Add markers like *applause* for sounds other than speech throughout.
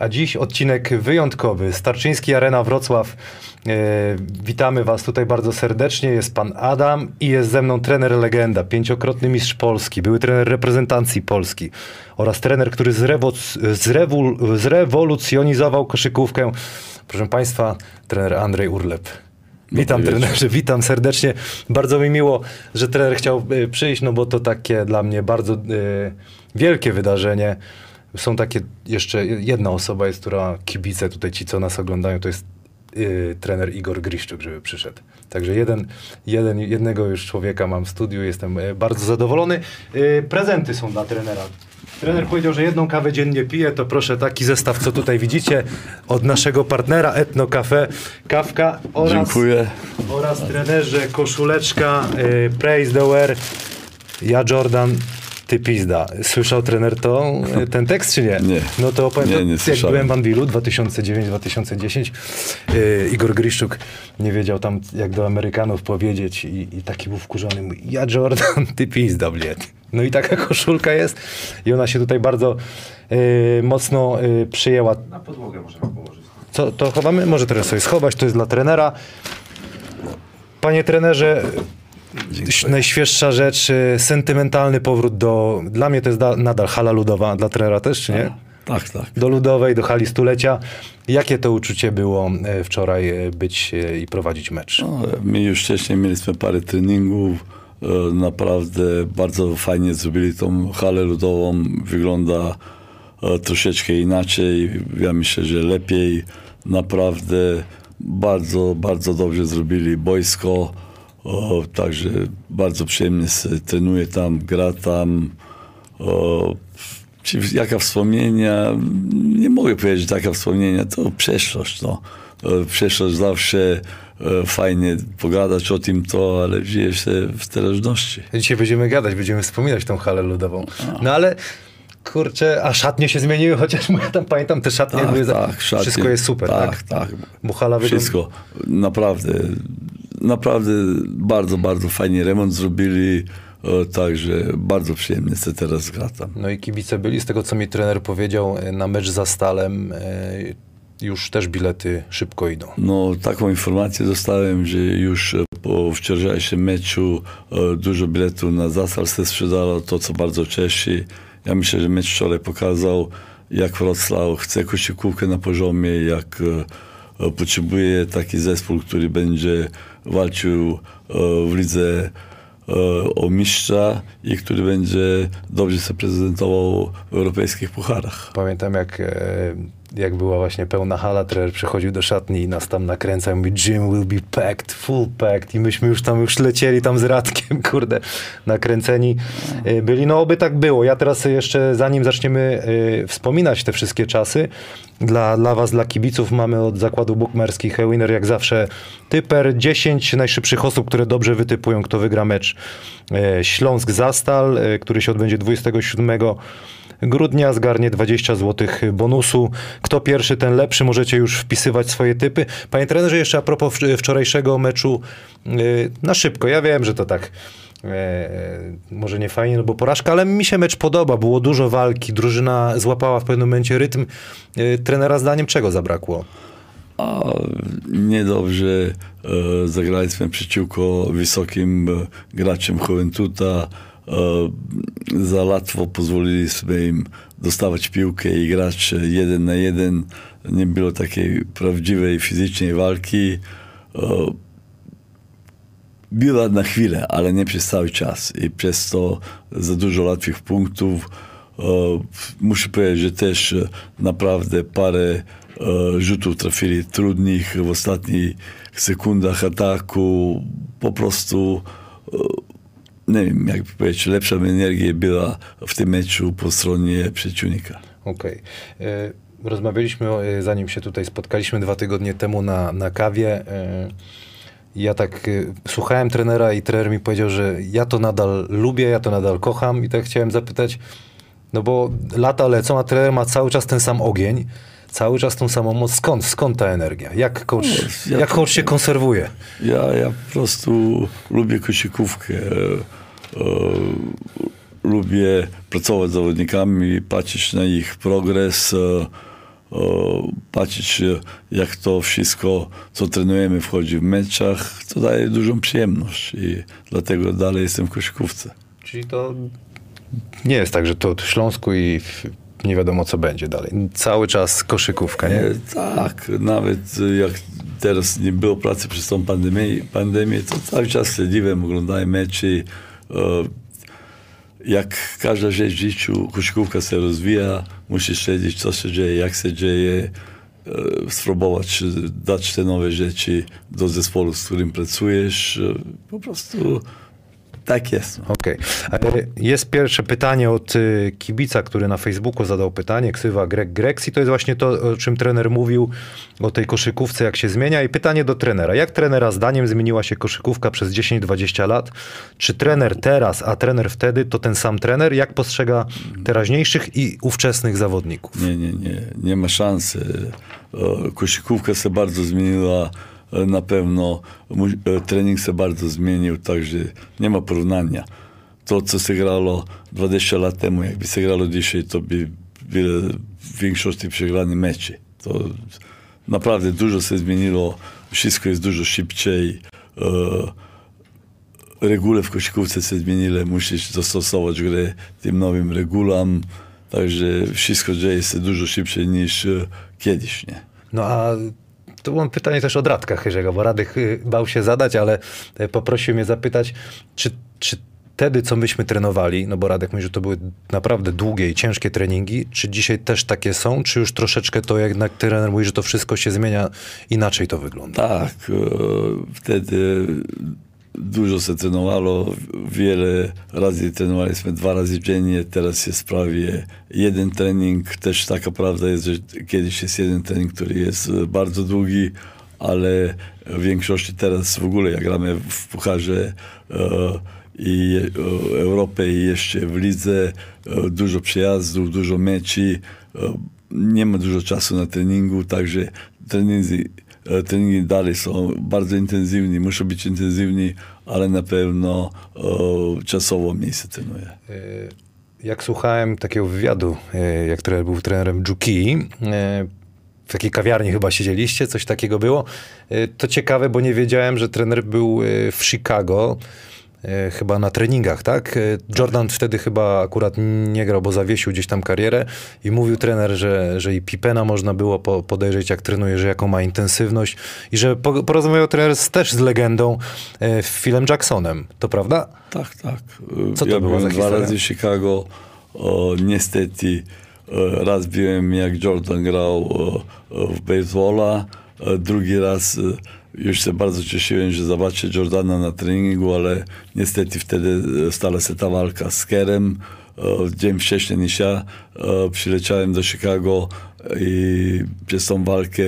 A dziś odcinek wyjątkowy. Starczyński Arena Wrocław. E, witamy Was tutaj bardzo serdecznie. Jest Pan Adam i jest ze mną trener legenda, pięciokrotny mistrz Polski, były trener reprezentacji Polski oraz trener, który zrewo- zrewol- zrewolucjonizował koszykówkę. Proszę Państwa, trener Andrzej Urlep. Witam wieczór. trenerze, witam serdecznie. Bardzo mi miło, że trener chciał e, przyjść, no bo to takie dla mnie bardzo e, wielkie wydarzenie. Są takie, jeszcze jedna osoba jest, która kibice tutaj ci, co nas oglądają, to jest e, trener Igor Griszczuk, żeby przyszedł. Także jeden, jeden, jednego już człowieka mam w studiu, jestem e, bardzo zadowolony. E, prezenty są dla trenera. Trener powiedział, że jedną kawę dziennie pije, to proszę taki zestaw, co tutaj widzicie, od naszego partnera Etno Cafe, kawka oraz Dziękuję. oraz trenerze koszuleczka y, Praise the Wear ja Jordan ty pizda. Słyszał trener to, *laughs* ten tekst czy nie? Nie. No to opowiem, Nie, to, nie jak słyszałem. byłem w Anwilu 2009-2010 y, Igor Griszczuk nie wiedział tam jak do Amerykanów powiedzieć i, i taki był wkurzony. Mówi, ja Jordan *laughs* ty pizda, bliet. No i taka *laughs* koszulka jest i ona się tutaj bardzo y, mocno y, przyjęła. Na podłogę możemy położyć. Co, to chowamy? Może teraz sobie schować, to jest dla trenera. Panie trenerze, najświeższa rzecz, y, sentymentalny powrót do... Dla mnie to jest da, nadal hala ludowa, dla trenera też, czy nie? Tak, tak. Do ludowej, do hali stulecia. Jakie to uczucie było e, wczoraj e, być e, i prowadzić mecz? No, my już wcześniej mieliśmy parę treningów. Naprawdę bardzo fajnie zrobili tą halę ludową. Wygląda troszeczkę inaczej. Ja myślę, że lepiej. Naprawdę bardzo, bardzo dobrze zrobili boisko. O, także bardzo przyjemnie trenuje tam, gra tam. O, jaka wspomnienia? Nie mogę powiedzieć jaka wspomnienia, to przeszłość. No. E, Przeszłość zawsze e, fajnie pogadać o tym to, ale żyje się w teraźności. Dzisiaj będziemy gadać, będziemy wspominać tą halę ludową. No ale kurczę, a szatnie się zmieniły, chociaż ja tam pamiętam te szatnie. były za- tak, szatnie. Wszystko jest super, tak? Tak, tak. Bo hala wygląda... Wszystko. Naprawdę, naprawdę bardzo, bardzo fajnie remont zrobili. e, Także bardzo przyjemnie się teraz gra tam. No i kibice byli, z tego co mi trener powiedział, e, na mecz za Stalem e, już też bilety szybko idą. No, taką informację dostałem, że już po wczorajszym meczu dużo biletów na Zasal się sprzedało, to co bardzo cieszy. Ja myślę, że mecz wczoraj pokazał, jak Wrocław chce koszykówkę na poziomie, jak potrzebuje taki zespół, który będzie walczył e, w lidze e, o mistrza i który będzie dobrze się prezentował w europejskich pucharach. Pamiętam jak, e, jak była właśnie pełna hala, trener przychodził do szatni i nas tam nakręcał, mówi gym will be packed, full packed i myśmy już tam już lecieli tam z Radkiem, *laughs* kurde, nakręceni e, byli. No oby tak było. Ja teraz jeszcze, zanim zaczniemy e, wspominać te wszystkie czasy, dla, dla was, dla kibiców mamy od zakładu bukmerskich Winner jak zawsze typer 10 najszybszych osób, które dobrze wytypują, kto wygra mecz. E, Śląsk Zastal, e, który się odbędzie 27 grudnia zgarnie 20 zł bonusu. Kto pierwszy, ten lepszy. Możecie już wpisywać swoje typy. Panie trenerze, jeszcze a propos wcz- wczorajszego meczu yy, na szybko. Ja wiem, że to tak e, może nie fajnie, no bo porażka, ale mi się mecz podoba. Było dużo walki, drużyna złapała w pewnym momencie rytm. Yy, trenera zdaniem czego zabrakło? A niedobrze e, zagraliśmy przeciwko wysokim e, graczom Juventuta. E, za łatwo pozwoliliśmy im dostawać piłkę i grać jeden na jeden. Nie było takiej prawdziwej fizycznej walki. E, była na chwilę, ale nie przez cały czas i przez to za dużo łatwych punktów. E, muszę powiedzieć, że też naprawdę parę rzutów trafili trudnych w ostatnich sekundach ataku. Po prostu nie wiem, jak powiedzieć, lepsza energia była w tym meczu po stronie przeciwnika. Okej. E, Rozmawialiśmy, e, zanim się tutaj spotkaliśmy dwa tygodnie temu na, na kawie. e, Ja tak słuchałem trenera i trener mi powiedział, że ja to nadal lubię, ja to nadal kocham i tak chciałem zapytać, no bo lata lecą, a trener ma cały czas ten sam ogień, cały czas tą samą moc. Skąd, skąd ta energia? Jak coach, ja jak coach się konserwuje? Ja, ja po prostu lubię koszykówkę. E, e, lubię pracować z zawodnikami, patrzeć na ich progres. E, o, patrzeć, e, jak to wszystko, co trenujemy, wchodzi w meczach, to daje dużą przyjemność i dlatego dalej jestem w koszykówce. Czyli to nie jest tak, że to w Śląsku i w, nie wiadomo co będzie dalej. Cały czas koszykówka, nie? E, Tak, nawet e, jak teraz nie było pracy przez tą pandemię, pandemię to cały czas śledziłem, oglądałem mecze. E, Jak każda rzecz w życiu, koszykówka się rozwija, musisz śledzić, co się dzieje, jak się dzieje, e, spróbować dać te nowe rzeczy do zespołu, z którym pracujesz. E, Po prostu tak jest. Okej. E, Jest pierwsze pytanie od y, kibica, który na Facebooku zadał pytanie, ksywa Greg Grex i to jest właśnie to, o czym trener mówił, o tej koszykówce, jak się zmienia. I pytanie do trenera. Jak trenera zdaniem zmieniła się koszykówka przez 10-20 lat? Czy trener teraz, a trener wtedy to ten sam trener? Jak postrzega teraźniejszych i ówczesnych zawodników? Nie, nie, nie, nie ma szansy. Koszykówka się bardzo zmieniła. E, Na pewno e, trening się bardzo zmienił, także nie ma porównania. To, co się grało 20 lat temu, jakby się grało dzisiaj, to by wiele, w większości przegrane mecze. To naprawdę dużo się zmieniło, wszystko jest dużo szybciej. E, reguły w koszykówce się zmieniły, musisz dostosować grę tym nowym regulam, także wszystko dzieje się dużo szybciej niż e, kiedyś, nie? No a to mam pytanie też od Radka Chyrzego, bo Radek y, bał się zadać, ale e, poprosił mnie zapytać, czy, czy wtedy, co myśmy trenowali, no bo Radek mówi, że to były naprawdę długie i ciężkie treningi, czy dzisiaj też takie są, czy już troszeczkę to jednak trener mówi, że to wszystko się zmienia, inaczej to wygląda? Tak, e, wtedy dużo się trenowało, wiele razy trenowaliśmy dwa razy dziennie, teraz jest prawie jeden trening. Też taka prawda jest, że kiedyś jest jeden trening, który jest bardzo długi, ale w większości teraz w ogóle jak gramy w Pucharze e, i e, i jeszcze w lidze, e, dużo przyjazdów, dużo meczy, e, nie ma dużo czasu na treningu, także treningi, treningi dalej są bardzo intensywni, muszą być intensywni, ale na pewno e, czasowo mniej się. Y, Jak słuchałem takiego wywiadu, jak trener był trenerem Juki, w takiej kawiarni chyba siedzieliście, coś takiego było. To ciekawe, bo nie wiedziałem, że trener był w Chicago, chyba na treningach, tak? Y, Jordan wtedy chyba akurat nie grał, bo zawiesił gdzieś tam karierę i mówił trener, że, że i Pipena można było po, podejrzeć, jak trenuje, że jaką ma intensywność i że po, porozmawiał trener z, też z legendą y, Philem Jacksonem. To prawda? Tak, tak. Co to ja była za byłem dwa historia? razy w Chicago. O, niestety e, raz byłem jak Jordan grał e, e, w baseballa, e, drugi raz e, już się bardzo cieszyłem, że zobaczę Jordana na treningu, ale niestety wtedy e, stała się ta walka z Kerem. E, Dzień wcześniej niż ja e, przyleciałem do Chicago i przez tą walkę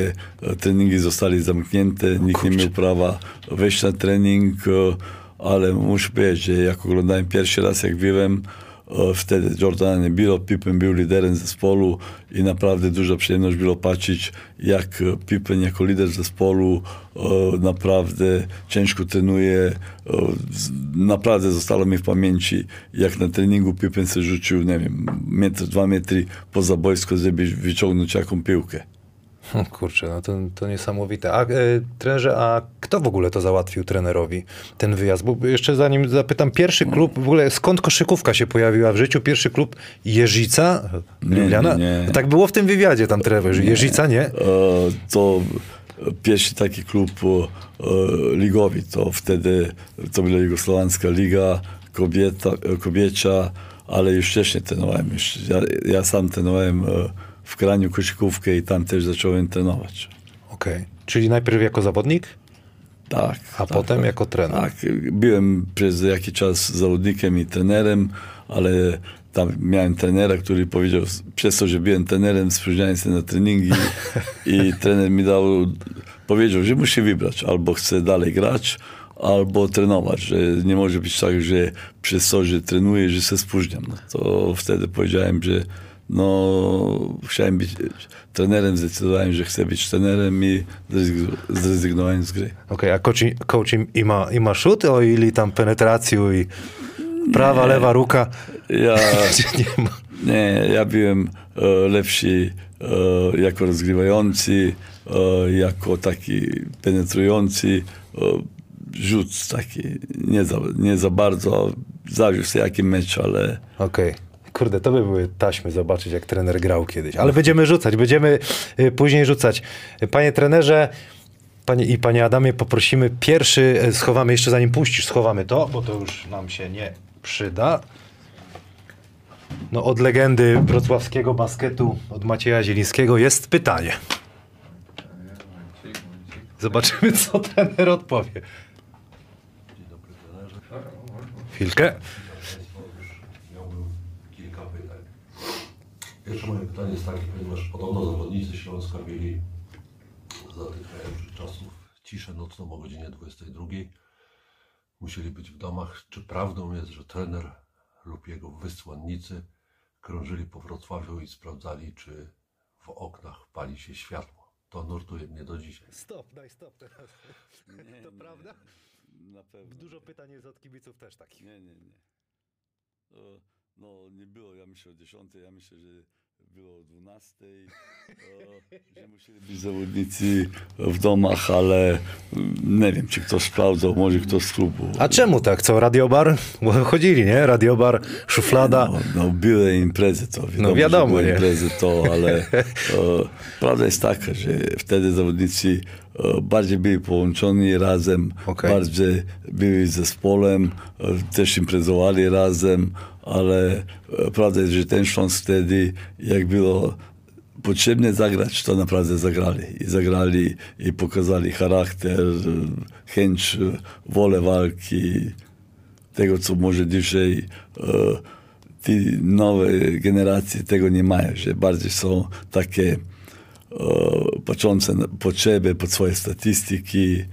treningi zostali zamknięte, nikt nie miał prawa wejść na trening, ale muszę powiedzieć, że jak oglądałem pierwszy raz, jak byłem, wtedy Jordana nie było, Pippen był liderem zespołu i naprawdę duża przyjemność było patrzeć, jak e, Pippen jako lider zespołu e, naprawdę ciężko trenuje. E, Naprawdę zostało mi w pamięci, jak na treningu Pippen się rzucił, nie wiem, metr, dwa metry poza boisko, żeby wyciągnąć jaką piłkę. O *laughs* kurczę, no to, to niesamowite. A e, trenerze, a kto w ogóle to załatwił trenerowi, ten wyjazd? Bo jeszcze zanim zapytam, pierwszy klub, w ogóle skąd koszykówka się pojawiła w życiu? Pierwszy klub Jeżyca? Nie, nie, nie. Tak było w tym wywiadzie tam trener, że Jeżyca, nie? E, to pierwszy taki klub e, ligowy, to wtedy to była Jugosłowańska Liga kobieta, e, kobiecia, ale już wcześniej trenowałem. Już, ja, ja sam trenowałem e, w Kraniu koszykówkę i tam też zacząłem trenować. Okej. Czyli najpierw jako zawodnik? Tak. A tak, potem tak. jako trener. Tak, byłem przez jakiś czas zawodnikiem i trenerem, ale tam miałem trenera, który powiedział, przez to, że byłem trenerem, spóźniałem się na treningi *laughs* i trener mi dał, powiedział, że musi wybrać, albo chce dalej grać, albo trenować, że nie może być tak, że przez to, że trenuję, że się spóźniam. No to wtedy powiedziałem, że no, chciałem być trenerem, zdecydowałem, że chcę być trenerem i zrezygnowałem z gry. Okej, a coach, coach im- ima, ima szut, o ili tam penetraciju i prawa, lewa ruka? Ja, *laughs* nie ma? Nie, ja byłem e, lepszy e, jako rozgrywający, e, jako taki penetrujący, rzut taki, nie za, nie za bardzo, zawiózł jaki mecz, ale Okej. Kurde, to by były taśmy zobaczyć, jak trener grał kiedyś. Ale będziemy rzucać, będziemy y, później rzucać. Panie trenerze panie i panie Adamie, poprosimy pierwszy, y, schowamy jeszcze zanim puścisz, schowamy to, bo to już nam się nie przyda. No od legendy wrocławskiego basketu, od Macieja Zielińskiego jest pytanie. Zobaczymy, co trener odpowie. Chwilkę. Pierwsze moje pytanie jest takie, ponieważ podobno zawodnicy Śląska mieli za tych najlepszych czasów ciszę nocną o godzinie 22. Musieli być w domach. Czy prawdą jest, że trener lub jego wysłannicy krążyli po Wrocławiu i sprawdzali, czy w oknach pali się światło? To nurtuje mnie do dzisiaj. Stop, daj stop teraz. to prawda? na pewno. Dużo pytań jest od kibiców też takich. Nie, nie, nie. E, No, nie było, ja myślę o 10, ja myślę, że było o 12, e, *laughs* że musieli być zawodnicy w domach, ale mm, nie wiem, czy ktoś sprawdzał, może ktoś z klubu. A czemu tak? Co, radiobar? Bo chodzili, nie? Radiobar, szuflada. No, no były imprezy, to wiadomo, No wiadomo, były nie? imprezy, to, ale *laughs* e, prawda jest taka, że wtedy zawodnicy e, bardziej byli połączeni razem, Okej. bardziej byli zespołem, e, też imprezowali razem, ale e, prawda jest, że ten Śląsk wtedy, jak było potrzebne zagrać, to naprawdę zagrali. I zagrali i pokazali charakter, e, chęć, e, wolę walki, tego, co może dzisiaj e, te nowe generacje tego nie mają, że bardziej są takie e, patrzące na potrzeby, pod swoje statystyki,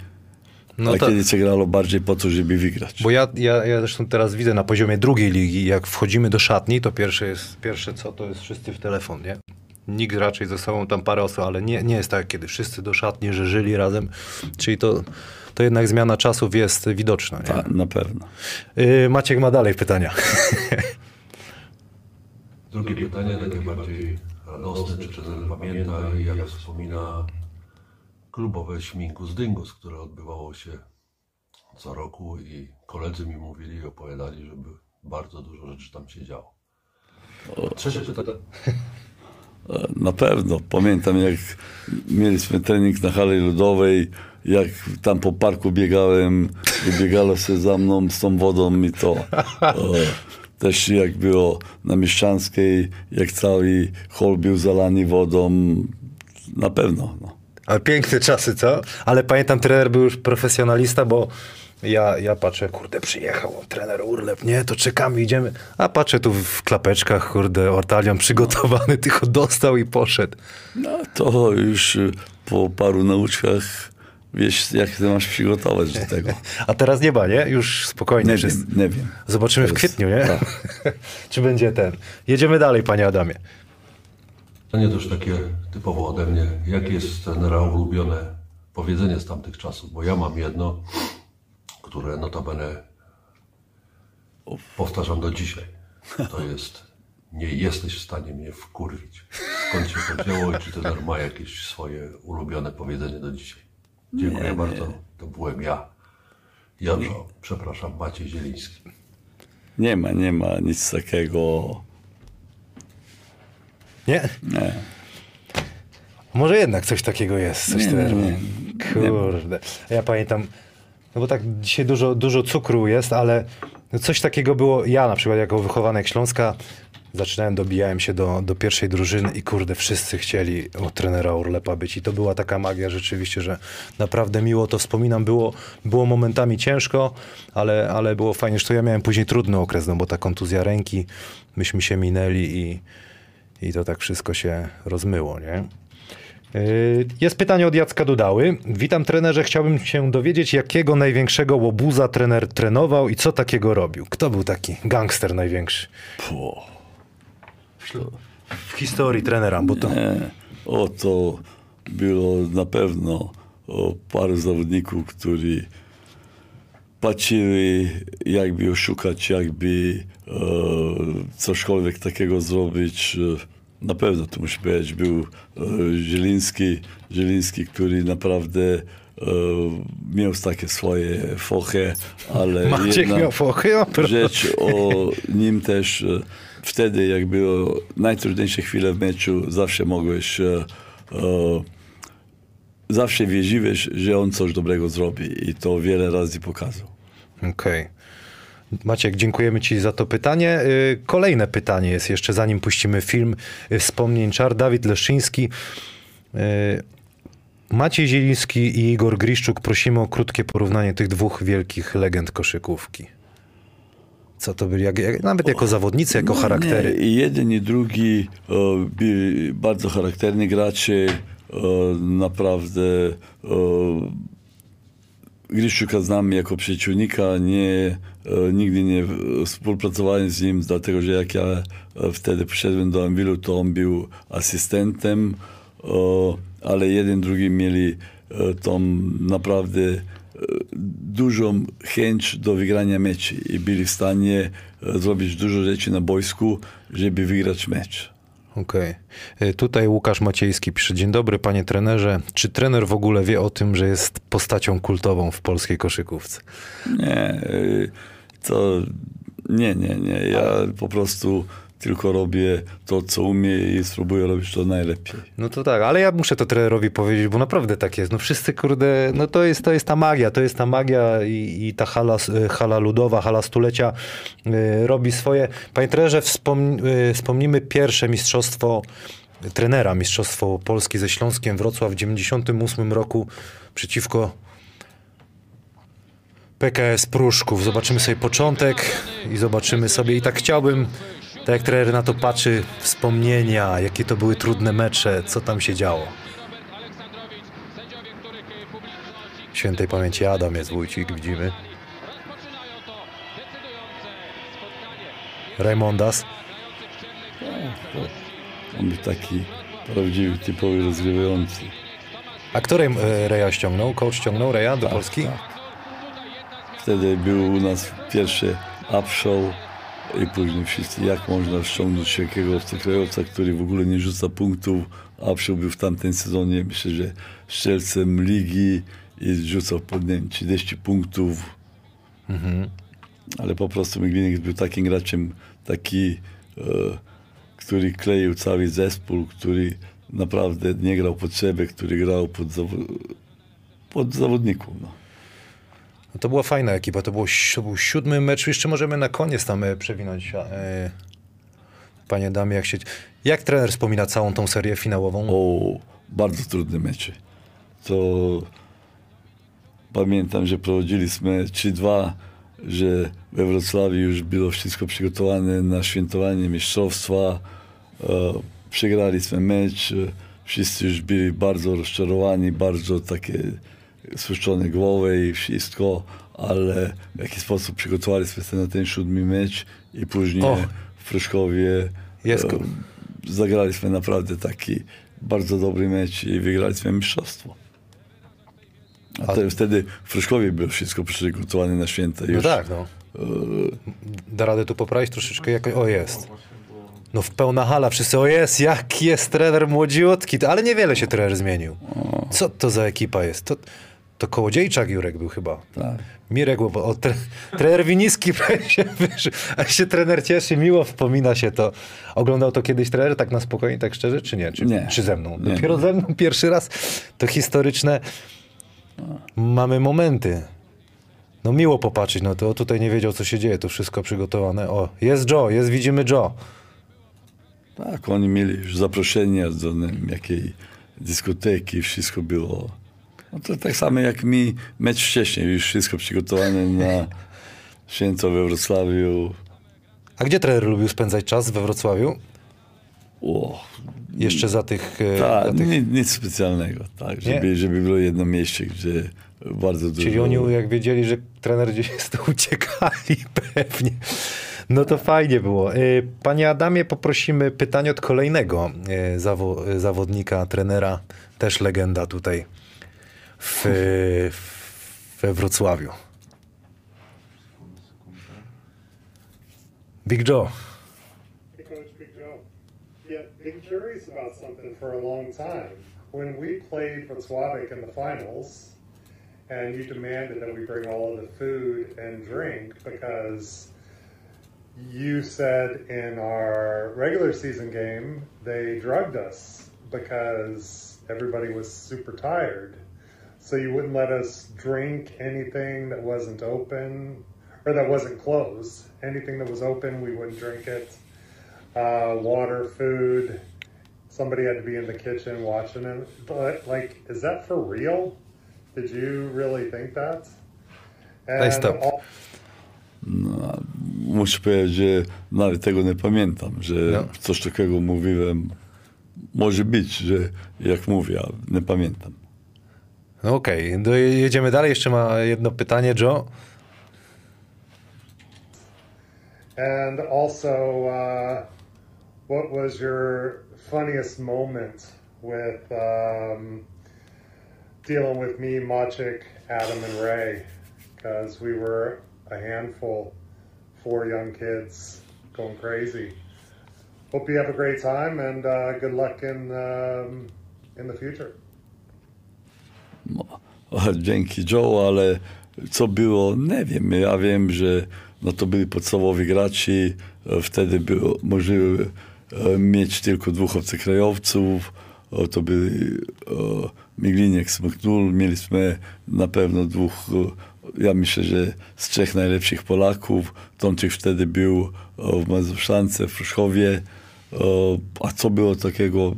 No a kiedyś się grało bardziej po to, żeby wygrać. Bo ja, ja, ja zresztą teraz widzę na poziomie drugiej ligi, jak wchodzimy do szatni, to pierwsze jest, pierwsze co, to jest wszyscy w telefon, nie? Nikt raczej ze sobą tam parę osób, ale nie, nie jest tak, kiedy wszyscy do szatni, że żyli razem. Czyli to, to jednak zmiana czasów jest widoczna. Nie? Tak, na pewno. Y, Maciek ma dalej pytania. Drugie pytanie, takie bardziej radosne, czy trener pamięta i jak wspomina klubowe śmingus dyngus, które odbywało się co roku i koledzy mi mówili i opowiadali, że by bardzo dużo rzeczy tam się działo. Trzecie pytanie. *laughs* Na pewno. Pamiętam, jak mieliśmy trening na hali ludowej, jak tam po parku biegałem, i biegalo się za mną z tą wodą i to. Też jak było na Mieszczanskiej, jak cały hol był zalany wodą, na pewno. No. Ale piękne czasy, co? Ale pamiętam, trener był już profesjonalista, bo ja, ja patrzę, kurde, przyjechał trener Urlep, nie, to czekamy, idziemy. A patrzę tu w klapeczkach, kurde, ortalion przygotowany, *laughs* tylko dostał i poszedł. no to już po paru nauczkach wiesz, jak ty masz przygotować do tego. *laughs* A teraz nie ma, nie? Już spokojnie. Nie wszyscy- wiem, nie wiem. Zobaczymy w kwietniu, nie? tak. *laughs* Czy będzie ten? Jedziemy dalej, panie Adamie. Pytanie też takie typowo ode mnie. Jakie jest trenera ulubione powiedzenie z tamtych czasów? Bo ja mam jedno, które notabene powtarzam do dzisiaj. To *laughs* jest nie jesteś w stanie mnie wkurwić. Skąd się to wzięło i czy trener ma jakieś swoje ulubione powiedzenie do dzisiaj? Dziękuję bardzo. To byłem ja. Janżo, przepraszam, Maciej Zieliński. Nie ma, nie ma nic takiego. Nie? Nie. Może jednak coś takiego jest. Coś Nie, nie, nie. Kurde. Ja pamiętam, no bo tak dzisiaj dużo, dużo cukru jest, ale coś takiego było, ja na przykład jako wychowanek Śląska, zaczynałem, dobijałem się do, do pierwszej drużyny i kurde, wszyscy chcieli u trenera Urlepa być i to była taka magia rzeczywiście, że naprawdę miło to wspominam, było, było momentami ciężko, ale, ale było fajnie, że to ja miałem później trudny okres, no bo ta kontuzja ręki, myśmy się minęli i, i to tak wszystko się rozmyło, nie? Yy, Jest pytanie od Jacka Dudały. Witam trenerze, chciałbym się dowiedzieć, jakiego największego łobuza trener trenował i co takiego robił. Kto był taki gangster największy Puh. w historii trenera? Bo to... Nie. O, to było na pewno o, paru zawodników, którzy patrzyli, jakby oszukać, jakby e, cośkolwiek takiego zrobić. E, na pewno, to musi powiedzieć, był e, Zieliński, Zieliński, który naprawdę e, miał takie swoje fochy, ale *laughs* Maciek jedna miał fochy? Rzecz o nim też, e, wtedy jak było najtrudniejsze chwile w meczu, zawsze mogłeś, zawsze wierzyłeś, że on coś dobrego zrobi i to wiele razy pokazał. Okej. Maciek, dziękujemy Ci za to pytanie. Y, Kolejne pytanie jest jeszcze, zanim puścimy film y, Wspomnień Czar. Dawid Leszczyński. y, Maciej Zieliński i Igor Griszczuk. Prosimy o krótkie porównanie tych dwóch wielkich legend koszykówki. Co to byli, jak, nawet jako zawodnicy, jako No, charaktery. Nie, jeden i drugi e, byli bardzo charakterni gracze, naprawdę e, Gryszczuka znam jako przyjacielnika, nie, e, nigdy nie współpracowałem z nim, dlatego że jak ja e, wtedy przyszedłem do Anwilu, to on był asystentem, e, ale jeden, drugi mieli e, tą naprawdę e, dużą chęć do wygrania meczu i byli w stanie e, zrobić dużo rzeczy na boisku, żeby wygrać mecz. Okej. Y, Tutaj Łukasz Maciejski pisze, dzień dobry panie trenerze. Czy trener w ogóle wie o tym, że jest postacią kultową w polskiej koszykówce? Nie, y, to nie, nie, nie. Ja po prostu tylko robię to, co umiem i spróbuję robić to najlepiej. No to tak, ale ja muszę to trenerowi powiedzieć, bo naprawdę tak jest. No wszyscy, kurde, no to jest, to jest ta magia, to jest ta magia i, i ta hala, y, hala ludowa, hala stulecia y, robi swoje. Panie trenerze, wspom, y, wspomnimy pierwsze mistrzostwo trenera, mistrzostwo Polski ze Śląskiem Wrocław w 98 roku przeciwko PKS Pruszków. Zobaczymy sobie początek i zobaczymy sobie i tak chciałbym, tak jak trener na to patrzy, wspomnienia, jakie to były trudne mecze, co tam się działo. Świętej pamięci Adam jest Wójcik, widzimy. spotkanie. Raymondas. On był taki prawdziwy, typowy rozgrywający. A który e, Reja ściągnął? Coach ściągnął Reja do Polski? Wtedy był u nas pierwszy upshow i później wszyscy, jak można ściągnąć takiego obcokrajowca, który w ogóle nie rzuca punktów. Upshow był w tamtym sezonie, myślę, że strzelcem ligi i rzucał pod wiem, 30 punktów. Ale po prostu Miglinix był takim graczem, taki, e, który kleił cały zespół, który naprawdę nie grał pod siebie, który grał pod, zawo- pod zawodników. No. To była fajna ekipa, to, było, to był siódmy mecz, jeszcze możemy na koniec tam e, przewinąć. E, panie damie, jak się... Jak trener wspomina całą tą serię finałową? O, bardzo trudne mecze. To pamiętam, że prowadziliśmy 3-2, że we Wrocławiu już było wszystko przygotowane na świętowanie mistrzostwa. E, przegraliśmy mecz, wszyscy już byli bardzo rozczarowani, bardzo takie spuszczone głowy i wszystko, ale w jakiś sposób przygotowaliśmy się na ten siódmy mecz i później O. w Pruszkowie Jest e, zagraliśmy naprawdę taki bardzo dobry mecz i wygraliśmy mistrzostwo. A te, wtedy w Pruszkowie było wszystko przygotowane na święta. No Już, tak, no. Da radę tu poprawić troszeczkę? Jak... O, jest. No w pełna hala, wszyscy, o jest, jak jest trener młodziutki, ale niewiele się trener zmienił. Co to za ekipa jest? To, to Kołodziejczak Jurek był chyba. Tak. Mirek, bo o, tre, trener Winiski *laughs* się a się trener cieszy, miło wspomina się to. Oglądał to kiedyś trener tak na spokojnie, tak szczerze, czy nie? Czy, Nie. czy ze mną? Nie. Dopiero ze mną pierwszy raz. To historyczne. Mamy momenty. No miło popatrzeć, no to tutaj nie wiedział, co się dzieje, to wszystko przygotowane. O, jest Joe, jest, widzimy Joe. Tak, oni mieli już zaproszenia do jakiej dyskoteki, wszystko było. No to tak samo jak mi, mecz wcześniej, już wszystko przygotowane na święto we Wrocławiu. A gdzie trener lubił spędzać czas we Wrocławiu? O, Jeszcze za tych... e, za tak, tych... nic, nic specjalnego, tak, żeby, żeby było jedno miejsce, gdzie bardzo dużo... Czyli oni jak wiedzieli, że trener gdzieś jest, to uciekali *laughs* pewnie. No to fajnie było. Y, Panie Adamie, poprosimy pytanie od kolejnego y, zawodnika, trenera, też legenda tutaj w, we Wrocławiu. Big Joe. Hey Coach Big Joe. Yeah, been curious about something for a long time. When we played Wrocławic in the finals, and you demanded that we bring all of the food and drink because you said in our regular season game they drugged us because everybody was super tired. So you wouldn't let us drink anything that wasn't open or that wasn't closed. Anything that was open, we wouldn't drink it. Uh, water, food. Somebody had to be in the kitchen watching it. But, like, is that for real? Did you really think that? Daj stop. all- No, muszę powiedzieć, że nawet tego nie pamiętam, że No. coś takiego mówiłem. Może być, że jak mówię, a nie pamiętam. Okej, do- jedziemy dalej. Jeszcze ma jedno pytanie, Joe. And also, uh, what was your funniest moment with um, dealing with me, Maciek, Adam, and Ray? Because we were a handful, four young kids going crazy. Hope you have a great time and uh, good luck in um, in the future. No, dzięki Joe, ale co było, nie wiem. Ja wiem, że no to byli podstawowi graczy. E, Wtedy było możliwe e, mieć tylko dwóch obcokrajowców. E, To byli e, Migliniek, Smyknul. Mieliśmy na pewno dwóch, ja myślę, że z trzech najlepszych Polaków. Tomczyk wtedy był w Mazuszance, w Pruszkowie. E, A co było takiego,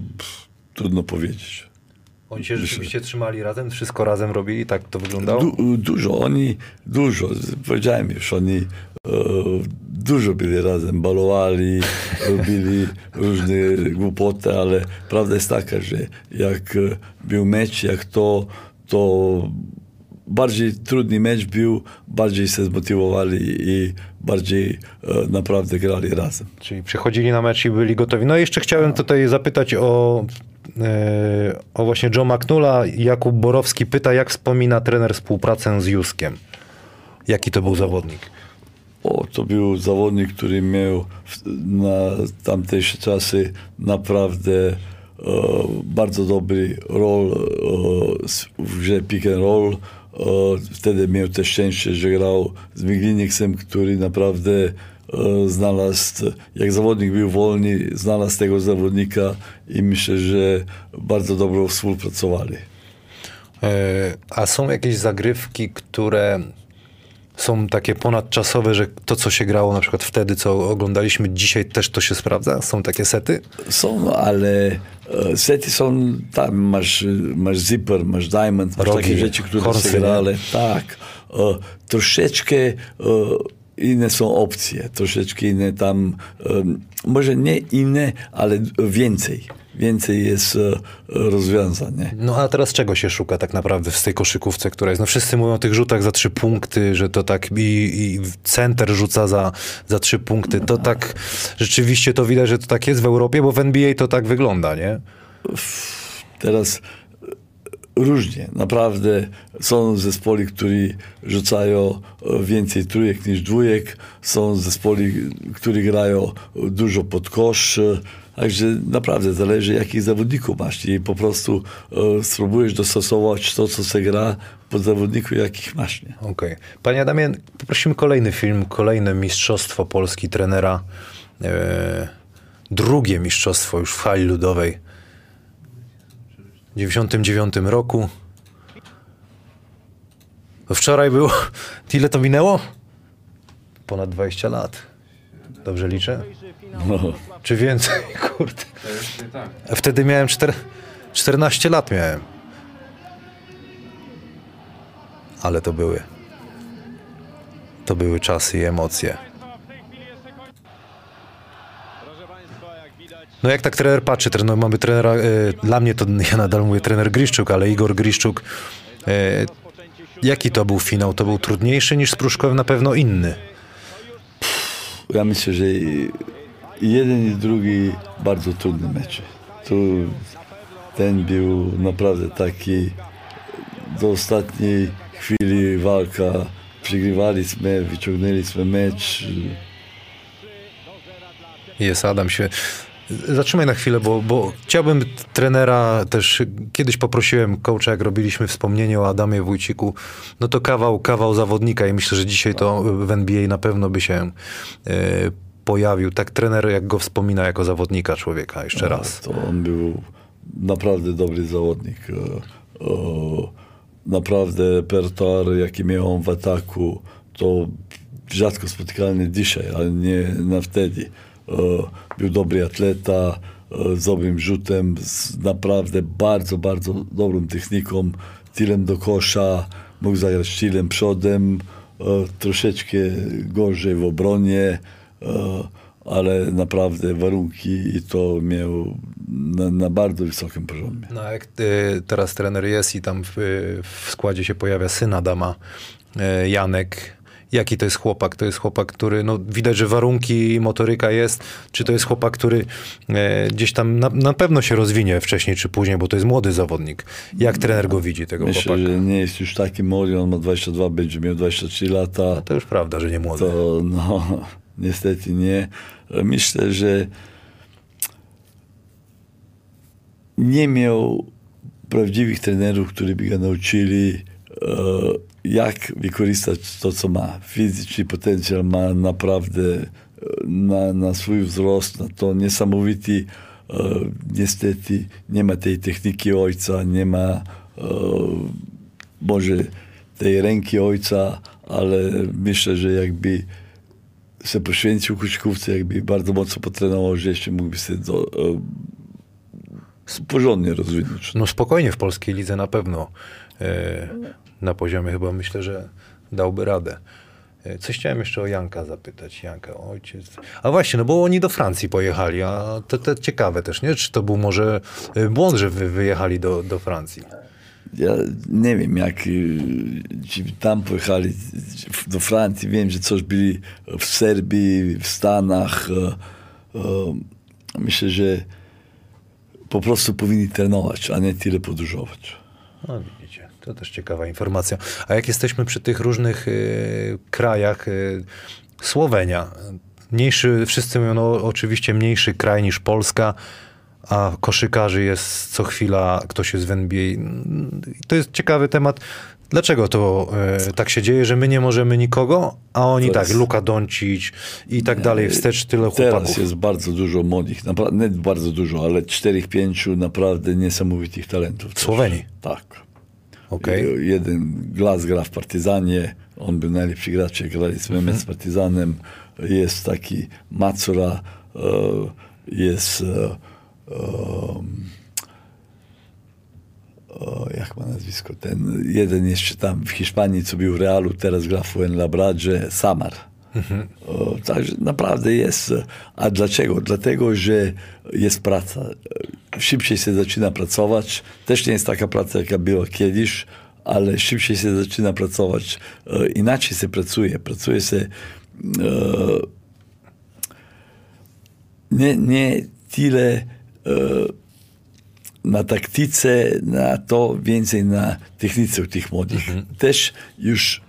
trudno powiedzieć. Oni się rzeczywiście trzymali razem, wszystko razem robili, tak to wyglądało? Du, dużo, oni, dużo, powiedziałem już, oni e, dużo byli razem, balowali, *laughs* robili różne głupoty, ale prawda jest taka, że jak e, był mecz, jak to, to bardziej trudny mecz był, bardziej się zmotywowali i bardziej e, naprawdę grali razem. Czyli przychodzili na mecz i byli gotowi. No i jeszcze chciałem tutaj zapytać o, o właśnie Joe McNulla. Jakub Borowski pyta, jak wspomina trener współpracę z Juskiem? Jaki to był zawodnik? O, to był zawodnik, który miał na tamtejsze czasy naprawdę e, bardzo dobry rol e, w grze pick and roll. E, wtedy miał też szczęście, że grał z Migliniksem, który naprawdę e, znalazł, jak zawodnik był wolny, znalazł tego zawodnika i myślę, że bardzo dobrze współpracowali. E, a są jakieś zagrywki, które są takie ponadczasowe, że to, co się grało na przykład wtedy, co oglądaliśmy dzisiaj, też to się sprawdza? Są takie sety? Są, ale e, sety są, tam masz, masz zipper, masz diamond, masz Rogi, takie rzeczy, które horsy, się nie? grale. Tak. E, troszeczkę e, inne są opcje, troszeczkę inne tam, może nie inne, ale więcej. Więcej jest e, rozwiązań. Nie? No a teraz czego się szuka tak naprawdę w tej koszykówce, która jest? No wszyscy mówią o tych rzutach za trzy punkty, że to tak i, i center rzuca za, za trzy punkty. To tak, rzeczywiście to widać, że to tak jest w Europie, bo w NBA to tak wygląda, nie? Teraz różnie. Naprawdę są zespoły, które rzucają e, więcej trójek niż dwójek. Są zespoły, które grają dużo pod kosz. Także naprawdę zależy, jakich zawodników masz i po prostu e, spróbujesz dostosować to, co się gra pod zawodników, jakich masz. Nie? Okej. Panie Adamie, poprosimy kolejny film, kolejne mistrzostwo Polski trenera. E, drugie mistrzostwo już w hali ludowej. W 99 roku. To wczoraj było... *laughs* Ile to minęło? Ponad 20 lat. Dobrze liczę? No. Czy więcej? *laughs* Kurde. tak. Wtedy miałem czter... 14 lat miałem. Ale to były. To były czasy i emocje. Proszę Państwa, jak widać, No jak tak trener patrzy, tre- no mamy trenera, e, dla mnie to ja nadal mówię trener Griszczuk, ale Igor Griszczuk, e, jaki to był finał? To był trudniejszy niż z Pruszkowem, na pewno inny. Ja myślę, że jeden i drugi bardzo trudny mecz. Tu ten był naprawdę taki do ostatniej chwili walka. Przegrywaliśmy, wyciągnęliśmy mecz. Jest Adam się. Zatrzymaj na chwilę, bo, bo chciałbym trenera też. Kiedyś poprosiłem coacha, jak robiliśmy wspomnienie o Adamie Wójciku. No to kawał, kawał zawodnika i myślę, że dzisiaj to w NBA na pewno by się e, pojawił. Tak trener, jak go wspomina jako zawodnika człowieka, jeszcze raz. To on był naprawdę dobry zawodnik. E, Naprawdę repertuar, jaki miał on w ataku, to rzadko spotykany dzisiaj, ale nie na wtedy. E, Był dobry atleta, e, z dobrym rzutem, z naprawdę bardzo, bardzo dobrą techniką, tylem do kosza, mógł zagrać tylem przodem, e, troszeczkę gorzej w obronie, ale naprawdę warunki i to miał na, na bardzo wysokim poziomie. No jak teraz trener jest i tam w, w składzie się pojawia syn Adama, y, Janek. Jaki to jest chłopak? To jest chłopak, który, no widać, że warunki, motoryka jest. Czy to jest chłopak, który e, gdzieś tam na, na pewno się rozwinie wcześniej czy później, bo to jest młody zawodnik. Jak trener go widzi, tego Myślę, chłopaka? że nie jest już taki młody, on ma 22, będzie miał 23 lata. To już prawda, że nie młody. To no, *laughs* niestety nie. Myślę, że nie miał prawdziwych trenerów, którzy by go nauczyli, e, jak wykorzystać to, co ma. Fizyczny potencjał ma naprawdę e, na, na swój wzrost, na to niesamowity. E, niestety nie ma tej techniki ojca, nie ma e, tej ręki ojca, ale myślę, że jakby się poświęcił koszykówce, jakby bardzo mocno potrenował, że jeszcze mógłby się do, e, porządnie rozwinąć. No spokojnie w polskiej lidze na pewno. E, na poziomie chyba myślę, że dałby radę. E, Coś chciałem jeszcze o Janka zapytać. Janka, ojciec. A właśnie, no bo oni do Francji pojechali, a to, to ciekawe też, nie? Czy to był może e, błąd, że wy wyjechali do, do Francji? Ja nie wiem, jak y, ci tam pojechali do Francji. Wiem, że coś byli w Serbii, w Stanach. e, e, Myślę, że po prostu powinni trenować, a nie tyle podróżować. No to też ciekawa informacja. A jak jesteśmy przy tych różnych y, krajach, y, Słowenia, mniejszy, wszyscy mówią, no oczywiście mniejszy kraj niż Polska, a koszykarzy jest co chwila, ktoś jest w NBA. To jest ciekawy temat. Dlaczego to y, tak się dzieje, że my nie możemy nikogo, a oni To tak, Luka Doncic i tak dalej, wstecz tyle Teraz chłopaków. jest bardzo dużo młodych, naprawdę, nie bardzo dużo, ale 4-5 naprawdę niesamowitych talentów. też. Słowenii? Tak. Okej. Jeden Glas gra w Partyzanie, on był najlepszy gracz, jak graliśmy Mhm. z Partyzanem. Jest taki Macura, e, jest e, o, jak ma nazwisko, ten jeden jeszcze tam w Hiszpanii, co był w Realu, teraz gra w Fuenlabradzie, Samar. O, także naprawdę jest. A dlaczego? Dlatego, że jest praca. Szybciej się zaczyna pracować. Też nie jest taka praca, jaka była kiedyś, ale szybciej się zaczyna pracować. E, Inaczej się pracuje. Pracuje się e, nie, nie tyle e, na taktyce, na to więcej na technice u tych młodych. Też już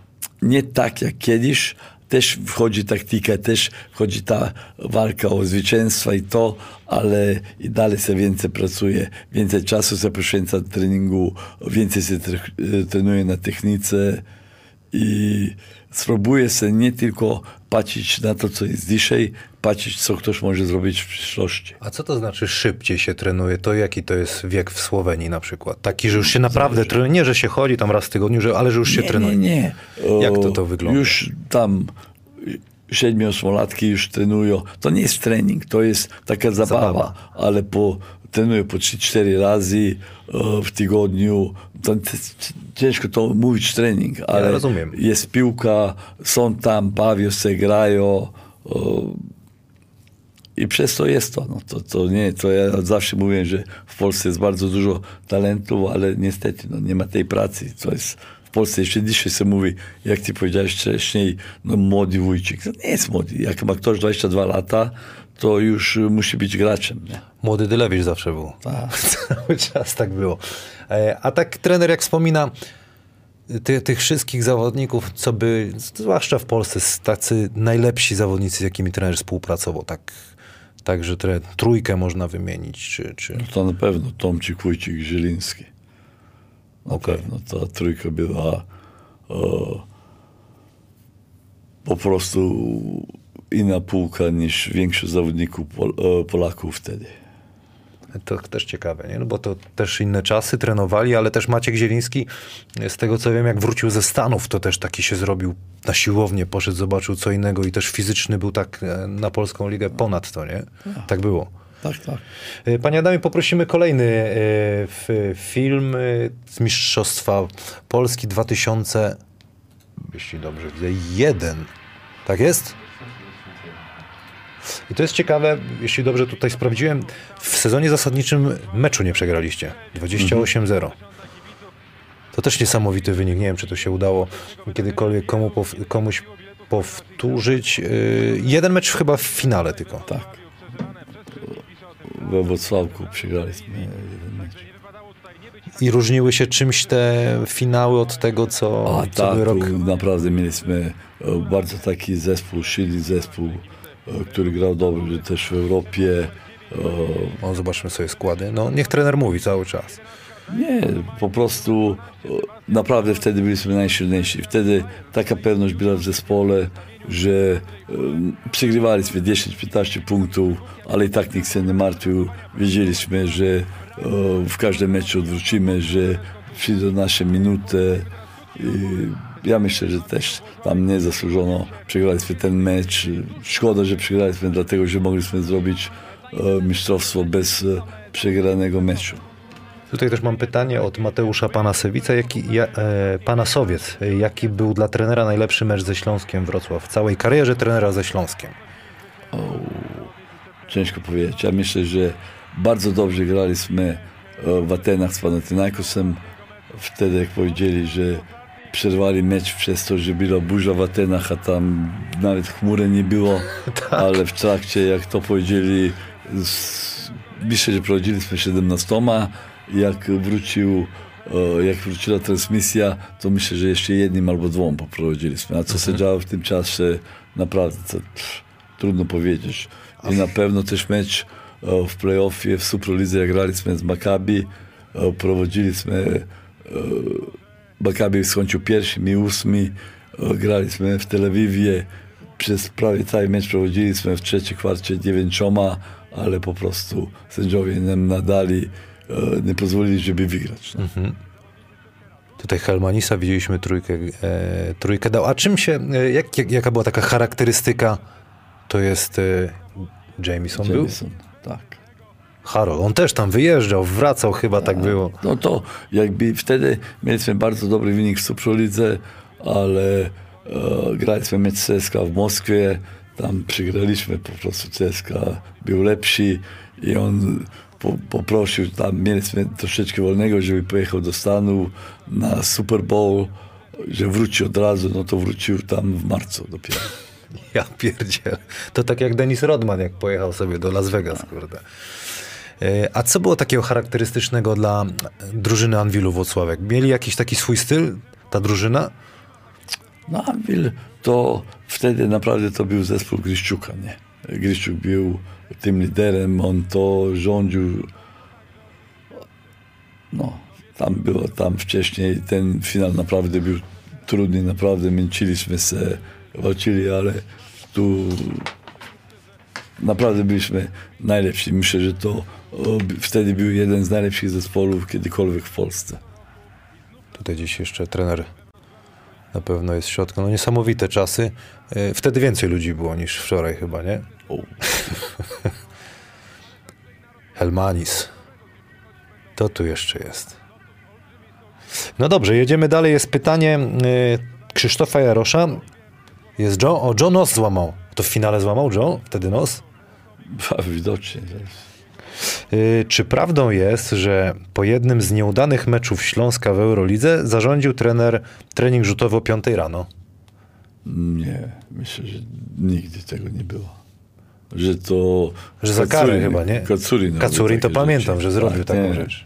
nie tak jak kiedyś, też wchodzi taktyka, też wchodzi ta walka o zwycięstwa i to, ale i dalej się więcej pracuje, więcej czasu się poświęca treningu, więcej się tre, trenuje na technice i spróbuje się nie tylko patrzeć na to, co jest dzisiaj, patrzeć, co ktoś może zrobić w przyszłości. A co to znaczy szybciej się trenuje? To jaki to jest wiek w Słowenii na przykład? Taki, że już się naprawdę trenuje, nie, że się chodzi tam raz w tygodniu, że, ale że już się nie, trenuje. Nie, nie. Jak to to wygląda? Już tam siedmiu, osmolatki już trenują. To nie jest trening, to jest taka zabawa, Zabawa. ale po, trenują po 3-4 razy e, w tygodniu. To, ciężko to mówić trening, ale rozumiem. jest piłka, są tam, bawią się, grają. O, i przez to jest to. No, to, to nie, to ja zawsze mówię, że w Polsce jest bardzo dużo talentów, ale niestety no, nie ma tej pracy. To jest w Polsce jeszcze dzisiaj się mówi, jak ty powiedziałeś wcześniej, no młody wujcik. To nie jest młody. Jak ma ktoś 22 lata, to już y, musi być graczem. Nie? Młody Dylewicz zawsze był. Tak. *laughs* Cały czas tak było. E, A tak trener jak wspomina ty, tych wszystkich zawodników, co by, zwłaszcza w Polsce, tacy najlepsi zawodnicy, z jakimi trener współpracował, tak Także tre, trójkę można wymienić, czy... czy... No to na pewno Tomczyk, Wójcik, Zieliński. Na Okej. pewno ta trójka była e, po prostu inna półka niż większość zawodników Pol, e, Polaków wtedy. To też ciekawe, nie? No bo to też inne czasy, trenowali, ale też Maciek Zieliński, z tego co wiem, jak wrócił ze Stanów, to też taki się zrobił na siłownię, poszedł, zobaczył co innego i też fizyczny był tak e, na Polską Ligę ponad to, nie? Tak było. Tak, tak. E, Panie Adamie, poprosimy kolejny e, film e, z Mistrzostwa Polski 2000, jeśli dobrze widzę, jeden. Tak jest? I to jest ciekawe, jeśli dobrze tutaj sprawdziłem, w sezonie zasadniczym meczu nie przegraliście. 28-0. To też niesamowity wynik. Nie wiem, czy to się udało kiedykolwiek komu pow- komuś powtórzyć. Yy, Jeden mecz chyba w finale tylko. Tak. We Wrocławku przegraliśmy jeden mecz. I różniły się czymś te finały od tego, co, A co tak, rok. naprawdę mieliśmy e, bardzo taki zespół, silny zespół, który grał dobrze też w Europie. E, O, zobaczmy sobie składy. No, niech trener mówi cały czas. Nie, po prostu e, naprawdę wtedy byliśmy najsilniejsi. Wtedy taka pewność była w zespole, że e, przegrywaliśmy 10-15 punktów, ale i tak nikt się nie martwił. Wiedzieliśmy, że e, w każdym meczu odwrócimy, że przyjdą nasze minuty. I ja myślę, że też tam nie zasłużono. Przegraliśmy ten mecz. Szkoda, że przegraliśmy, dlatego że mogliśmy zrobić e, mistrzostwo bez e, przegranego meczu. Tutaj też mam pytanie od Mateusza Panasewica, jaki, ja, e, Panasowiec. Jaki był dla trenera najlepszy mecz ze Śląskiem Wrocław w całej karierze trenera ze Śląskiem? Ciężko powiedzieć. Ja myślę, że bardzo dobrze graliśmy e, w Atenach z Panathinaikosem. Wtedy, jak powiedzieli, że przerwali mecz przez to, że była burza w Atenach, a tam nawet chmury nie było, *laughs* ale w trakcie, jak to powiedzieli, z, myślę, że prowadziliśmy 17. Jak wrócił e, jak wróciła transmisja, to myślę, że jeszcze jednym albo dwóm poprowadziliśmy. A co się działo w tym czasie, naprawdę to pff, trudno powiedzieć. I na pewno też mecz e, w playoffie w Superlidze, jak graliśmy z Maccabi, e, prowadziliśmy Maccabi skończył pierwszy, mi ósmy, e, graliśmy w Tel Awiwie, przez prawie cały mecz prowadziliśmy w trzeciej kwarcie dziewięcioma, ale po prostu sędziowie nam nadali, e, nie pozwolili, żeby wygrać. No. Tutaj Helmanisa widzieliśmy trójkę, e, trójkę dał. A czym się, e, jak, jak, jaka była taka charakterystyka? To jest e, Jameson, był? Tak. Harold. On też tam wyjeżdżał, wracał chyba, tak było. No to jakby wtedy mieliśmy bardzo dobry wynik w Superlidze, ale e, graliśmy mecz CSKA w Moskwie, tam przegraliśmy po prostu CSKA był lepszy i on po, poprosił, tam mieliśmy troszeczkę wolnego, żeby pojechał do Stanów na Super Bowl, że wróci od razu, no to wrócił tam w marcu dopiero. *laughs* Ja pierdziel. To tak jak Denis Rodman, jak pojechał sobie do Las Vegas, kurde. E, A co było takiego charakterystycznego dla drużyny Anwilu Włocławek? Mieli jakiś taki swój styl, ta drużyna? No Anvil to wtedy naprawdę to był zespół Gryszczuka, nie? Gryszczuk był tym liderem, on to rządził. No, tam było, tam wcześniej ten finał naprawdę był trudny, naprawdę męczyliśmy się, walczyli, ale tu naprawdę byliśmy najlepsi. Myślę, że to wtedy był jeden z najlepszych zespołów kiedykolwiek w Polsce. Tutaj gdzieś jeszcze trener na pewno jest w środku. No niesamowite czasy. E, Wtedy więcej ludzi było niż wczoraj chyba, nie? *laughs* Helmanis. To tu jeszcze jest. No dobrze, jedziemy dalej. Jest pytanie y, Krzysztofa Jarosza. Jest Joe? O, Joe nos złamał. To w finale złamał Joe? Wtedy nos? *laughs* Widocznie. Czy prawdą jest, że po jednym z nieudanych meczów Śląska w Eurolidze zarządził trener trening rzutowy o 5 rano? Nie, myślę, że nigdy tego nie było. Że to... Że za karę chyba, nie? Kacurin. Kacurin to pamiętam, rzeczy. że zrobił Tak, taką nie. rzecz.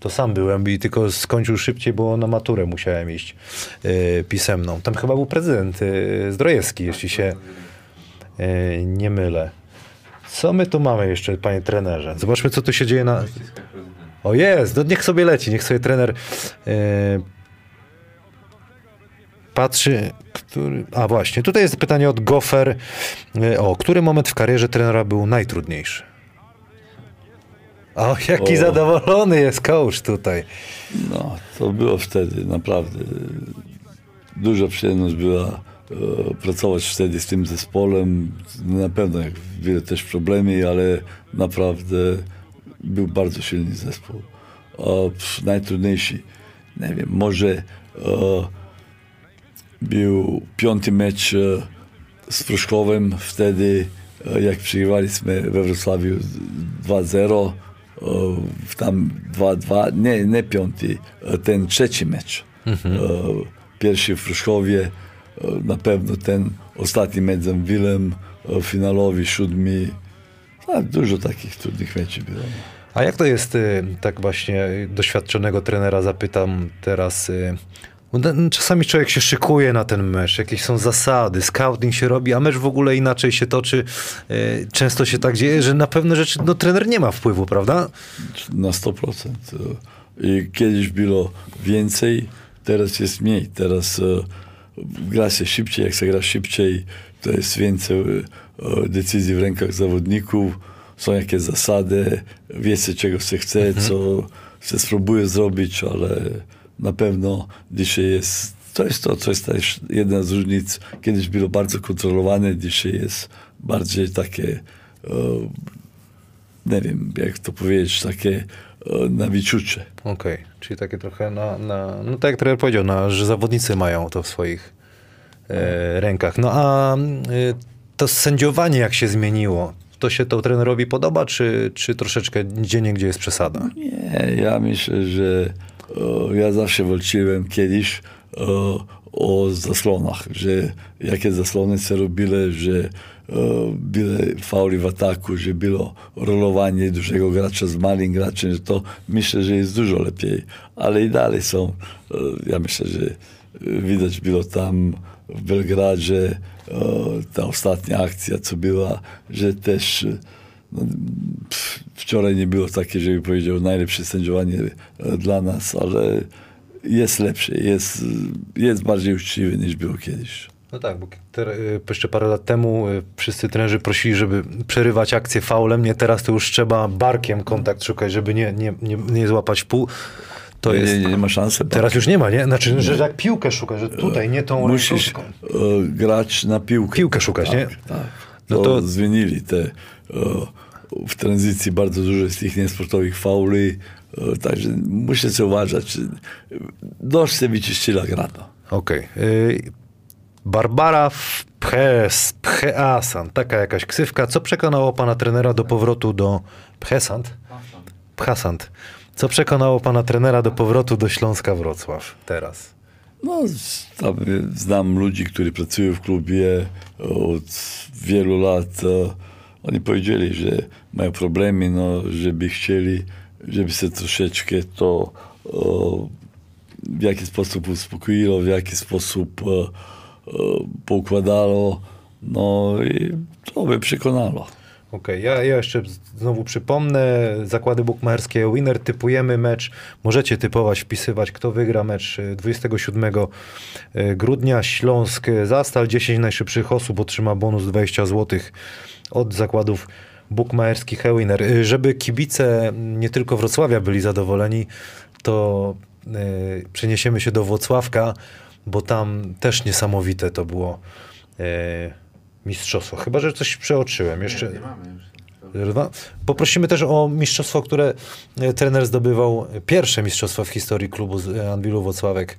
To sam byłem i tylko skończył szybciej, bo na maturę musiałem iść y, pisemną. Tam chyba był prezydent y, Zdrojewski, jeśli się y, nie mylę. Co my tu mamy jeszcze, panie trenerze? Zobaczmy, co tu się dzieje na... O jest, no niech sobie leci, niech sobie trener e, patrzy, który... A właśnie, tutaj jest pytanie od Gofer. E, o, który moment w karierze trenera był najtrudniejszy? O, jaki O. zadowolony jest coach tutaj. No, to było wtedy naprawdę. Duża przyjemność była pracować wtedy z tym zespołem. Na pewno jak wiele też problemy, ale naprawdę był bardzo silny zespół. Pff, najtrudniejszy, nie wiem, może e, był piąty mecz e, z Pruszkowem wtedy, e, jak przyjechaliśmy we Wrocławiu 2-0, e, tam 2-2, nie, nie piąty, e, ten trzeci mecz. E, Pierwszy w Pruszkowie, e, na pewno ten ostatni mecz z Anwilem, e, finalowy, siódmy. Tak, dużo takich trudnych meczów było. A jak to jest, y, tak właśnie doświadczonego trenera zapytam teraz, y, bo ten- czasami człowiek się szykuje na ten mecz, jakieś są zasady, scouting się robi, a mecz w ogóle inaczej się toczy. Często się tak dzieje, że na pewne rzeczy no, trener nie ma wpływu, prawda? Na 100%. I kiedyś było więcej, teraz jest mniej. Teraz e, gra się szybciej, jak się gra szybciej, to jest więcej e, decyzji w rękach zawodników, są jakieś zasady, wie się czego się chce, co się spróbuje zrobić, ale na pewno dzisiaj jest, to jest to, co jest też jedna z różnic. Kiedyś było bardzo kontrolowane, dzisiaj jest bardziej takie nie wiem, jak to powiedzieć, takie na wyczucie. Okej, czyli takie trochę na, na, no tak jak trener powiedział, na, że zawodnicy mają to w swoich e, rękach. No a y, to sędziowanie jak się zmieniło, to się to trenerowi podoba, czy, czy troszeczkę gdzie nie gdzie jest przesada? Nie, ja myślę, że e, ja zawsze walczyłem kiedyś e, o zaslonach, że jakie zaslony się robili, że e, były fauli w ataku, że było rolowanie dużego gracza z małym graczem, że to myślę, że jest dużo lepiej. Ale i dalej są, e, ja myślę, że e, widać było tam w Belgradzie ta ostatnia akcja, co była, że też no, wczoraj nie było takie, żeby powiedział najlepsze sędziowanie dla nas, ale jest lepsze, jest, jest bardziej uczciwy niż było kiedyś. No tak, bo y, jeszcze parę lat temu y, wszyscy trenerzy prosili, żeby przerywać akcję faulem, nie teraz to już trzeba barkiem kontakt szukać, żeby nie, nie, nie, nie złapać pół. To nie, jest... nie, nie ma szansy. Teraz już nie ma, nie? Znaczy, że jak piłkę szuka, że tutaj, nie tą Musisz ręką, grać na piłkę. Piłkę szukać, nie? Tak, tak. No To, to- zmienili te w tranzycji bardzo dużo jest tych niesportowych fauli, także muszę się uważać. Dość się wyczyściła grata. Okej. Y, Barbara Pches, Pcheasan, taka jakaś ksywka. Co przekonało pana trenera do powrotu do Pchesant? Pchasant. Co przekonało pana trenera do powrotu do Śląska Wrocław teraz? No, tam znam ludzi, którzy pracują w klubie od wielu lat. Oni powiedzieli, że mają problemy, no, żeby chcieli, żeby się troszeczkę to e, w jaki sposób uspokoiło, w jaki sposób e, poukładało. No i to by przekonało. Okej, ja, ja jeszcze znowu przypomnę, zakłady bukmacherskie Winner, typujemy mecz, możecie typować, wpisywać, kto wygra mecz y, 27 grudnia, Śląsk Zastal, 10 najszybszych osób otrzyma bonus 20 zł od zakładów bukmacherskich Winner. Y, Żeby kibice nie tylko Wrocławia byli zadowoleni, to przeniesiemy się do Włocławka, bo tam też niesamowite to było y, mistrzostwo. Chyba, że coś przeoczyłem. Jeszcze... Dwa. Poprosimy też o mistrzostwo, które e, trener zdobywał, e, pierwsze mistrzostwo w historii klubu z e, Anwilu Włocławek,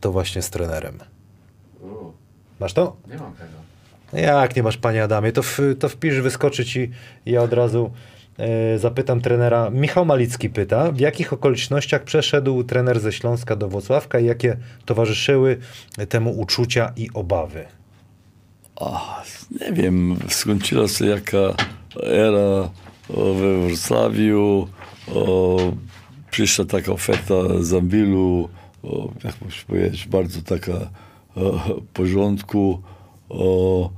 to właśnie z trenerem. Masz to? Nie mam tego. Jak nie masz, panie Adamie, to, w, to wpisz, wyskoczy ci i ja od razu e, zapytam trenera. Michał Malicki pyta, w jakich okolicznościach przeszedł trener ze Śląska do Włocławka i jakie towarzyszyły temu uczucia i obawy? A, nie wiem, skończyła się jaka era o, we Wrocławiu, o, przyszła taka oferta z Ambilu, o, jak można powiedzieć, bardzo taka o, porządku. O,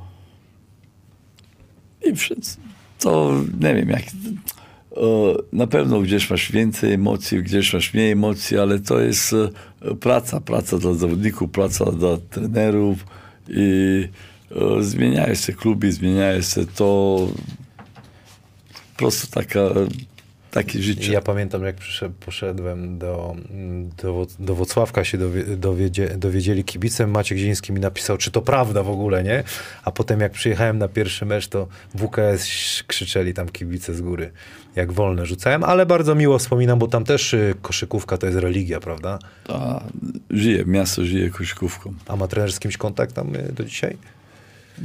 I wszyscy, to nie wiem, jak. Na pewno gdzieś masz więcej emocji, gdzieś masz mniej emocji, ale to jest e, praca. Praca dla zawodników, praca dla trenerów i e, zmieniają się kluby, zmieniają się to. Po prostu taka, takie życie. Ja pamiętam, jak poszedłem do, do, do Wocławka, się dowie, dowiedzie, dowiedzieli kibicem, Maciek Ziński mi napisał, czy to prawda w ogóle, nie? A potem jak przyjechałem na pierwszy mecz, to WKS krzyczeli tam kibice z góry, jak wolne rzucałem, ale bardzo miło wspominam, bo tam też y, koszykówka to jest religia, prawda? A, żyje, miasto żyje koszykówką. A ma trener z kimś kontakt tam y, do dzisiaj?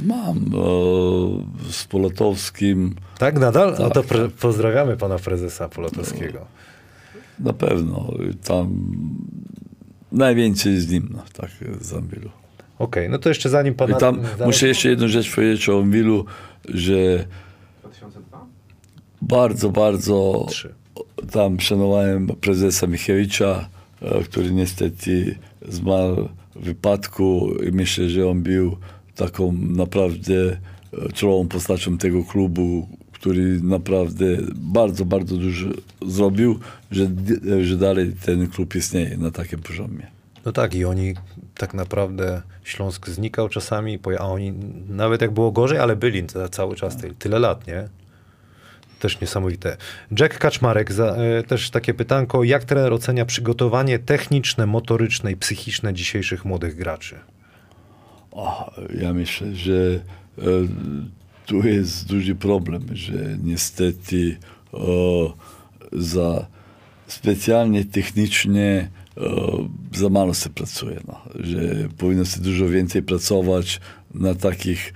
Mam e, z Polatowskim, Tak, nadal? no Tak, to pre- pozdrawiamy pana prezesa Polotowskiego. na pewno. Tam najwięcej z nim, no, tak, z Anwilu. Okej, no to jeszcze zanim pan... I tam zaraz- muszę jeszcze jedną rzecz powiedzieć o Anwilu, że 2002? bardzo, bardzo Trzy. tam szanowałem prezesa Michewicza, e, który niestety zmarł w wypadku i myślę, że on był taką naprawdę e, czołową postacią tego klubu, który naprawdę bardzo, bardzo dużo zrobił, że, że dalej ten klub istnieje na takim poziomie. No tak, i oni tak naprawdę Śląsk znikał czasami, a oni nawet jak było gorzej, ale byli ca- cały czas, ty- tyle lat, nie? Też niesamowite. Jack Kaczmarek, za, e, też takie pytanko, jak trener ocenia przygotowanie techniczne, motoryczne i psychiczne dzisiejszych młodych graczy? Ja myślę, że e, tu jest duży problem, że niestety o, za specjalnie technicznie o, za mało się pracuje. No, że powinno się dużo więcej pracować na takich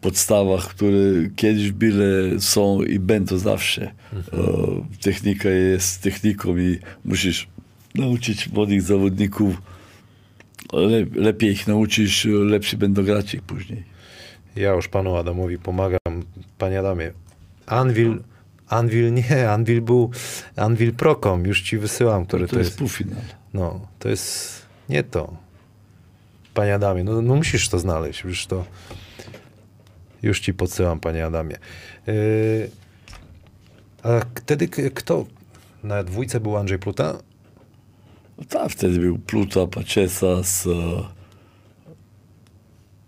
podstawach, które kiedyś byle są i będą zawsze. O, technika jest techniką i musisz nauczyć młodych zawodników le, lepiej ich nauczysz, lepsi będą grać ich później. Ja już panu Adamowi pomagam. Panie Adamie, Anvil, Anvil nie, Anvil był, Anvil Procom, już ci wysyłam, który To, to jest półfinał. No, to jest nie to. Panie Adamie, no, no musisz to znaleźć, już to już ci podsyłam, panie Adamie. Yy, a wtedy kto? Na dwójce był Andrzej Pluta? No tak, wtedy był Pluta, Paczesas, e,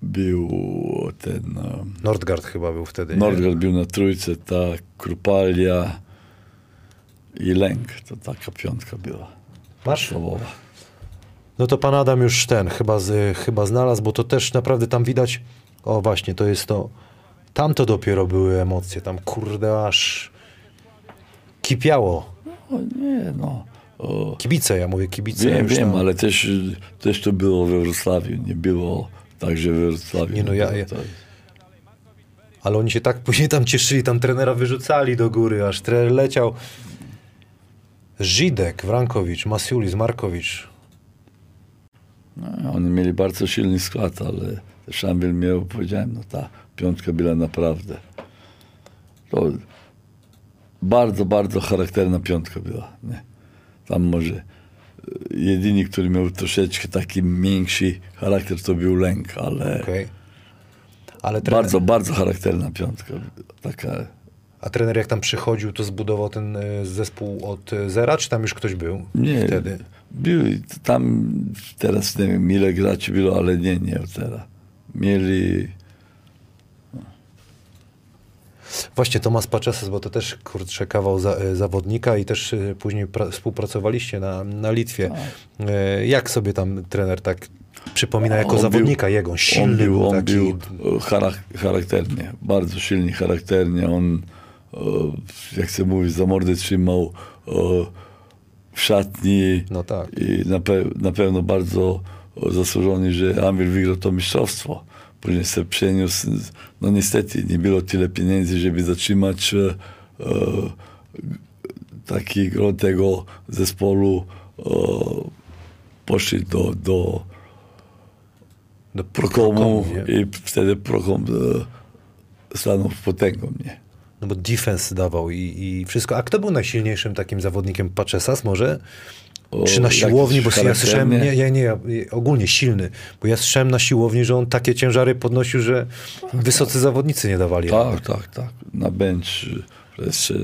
był ten e, Nordgard chyba był wtedy. Nordgard był na trójce, tak, Krupalia i Lęk, to taka piątka była. Masz? Podstawowa. No to pan Adam już ten chyba, z, chyba znalazł, bo to też naprawdę tam widać. O właśnie, to jest to. Tam to dopiero były emocje. Tam kurde aż kipiało. O nie, no. O, Kibice, ja mówię kibice. wiem, wiem, ale też, też to było we Wrocławiu, nie było tak, że we Wrocławiu. Nie, no ja- ja-. Ale oni się tak *laughs* później tam cieszyli, tam trenera wyrzucali do góry, aż trener leciał. Żidek, Wrankowicz, Masiulis, Markowicz. No, oni mieli bardzo silny skład, ale Szambil miał, powiedziałem, no ta piątka była naprawdę. To bardzo, bardzo charakterna piątka była. Nie? Tam może e, jedyny, który miał troszeczkę taki większy charakter, to był Lęk, ale Okej. Ale trener, bardzo, bardzo charakterna piątka. Taka, A trener jak tam przychodził, to zbudował ten y, zespół od y, zera, czy tam już ktoś był nie, wtedy? byli tam, teraz nie wiem ile graczy było, ale nie, nie teraz. Mieli Właśnie Tomasz Paczesas, bo to też kurczę kawał za, y, zawodnika i też y, później pra, współpracowaliście na, na Litwie. Y, jak sobie tam trener tak przypomina jako On zawodnika był- jego? Silny on był, on taki. był e, charak- charakternie, bardzo silny charakternie. On, e, jak się mówi, za mordę trzymał e, w szatni No tak. i na, pe- na pewno bardzo e, zasłużony, że Amir wygrał to mistrzostwo. Później się przeniósł, no niestety nie było tyle pieniędzy, żeby zatrzymać e, e, takiego tego zespołu. E, poszli do, do Do Prokomu i wtedy Prokom e, stanął potęgą mnie. No bo defense dawał i, i wszystko. A kto był najsilniejszym takim zawodnikiem Paczesas może o, Czy na siłowni, bo ja słyszałem, nie, nie, nie, ogólnie silny, bo ja słyszałem na siłowni, że on takie ciężary podnosił, że wysocy zawodnicy nie dawali. Tak, tak, tak. Na bench jeszcze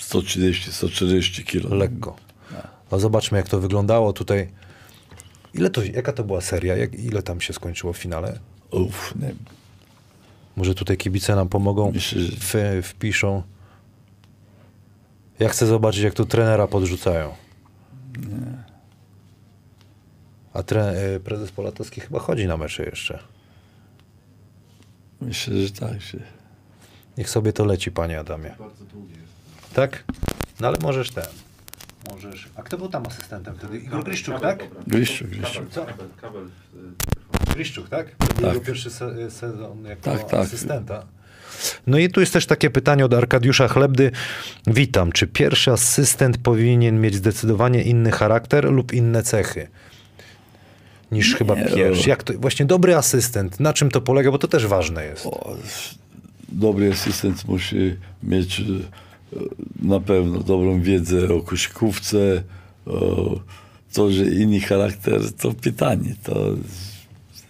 130-140 kilo. Lekko. A zobaczmy, jak to wyglądało tutaj. Ile to, jaka to była seria? Jak, ile tam się skończyło w finale? Uff, nie. Może tutaj kibice nam pomogą, Myślę, że- w, wpiszą. Ja chcę zobaczyć, jak tu trenera podrzucają. A tre, y, prezes Polatowski chyba chodzi na mecze jeszcze. Myślę, że tak się. Niech sobie to leci, panie Adamie. Tak? No ale możesz ten. Możesz. A kto był tam asystentem wtedy? Igor Gryszczuk, tak? Gryszczu, Gryszczu. Co? Kabel. Gryszczuk, tak? To był jego pierwszy se sezon jako Tak, tak. asystenta. No i tu jest też takie pytanie od Arkadiusza Chlebdy. Witam. Czy pierwszy asystent powinien mieć zdecydowanie inny charakter lub inne cechy? Niż chyba Nie, pierwszy. no. Jak to, właśnie dobry asystent, na czym to polega, bo to też ważne jest. O, dobry asystent musi mieć e, na pewno dobrą wiedzę o koszykówce. O, to, że inny charakter, to pytanie, to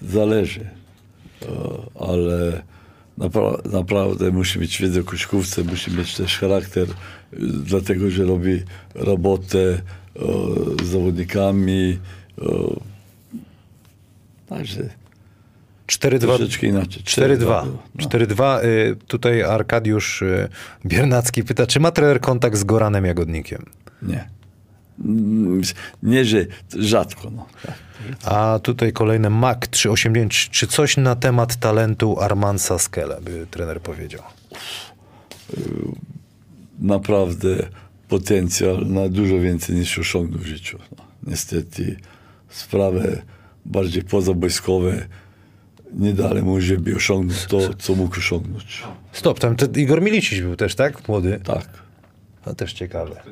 zależy. O, ale napra- naprawdę musi mieć wiedzę o koszykówce, musi mieć też charakter, dlatego że robi robotę o, z zawodnikami. O, także 4-2 troszeczkę inaczej. 4-2. było, no. 4-2. Y, tutaj Arkadiusz y, Biernacki pyta, czy ma trener kontakt z Goranem Jagodnikiem? Nie. Mm, Nie, że rzadko. No. A tutaj kolejne Mac 389. Czy coś na temat talentu Armansa Skele, by trener powiedział? Naprawdę potencjal na dużo więcej niż osiągnął w życiu. No. Niestety sprawy bardziej pozabojskowe nie dali mu, żeby osiągnąć to, co mógł osiągnąć. Stop, tam Igor Milicic był też, tak? Młody. Tak. No też ciekawe.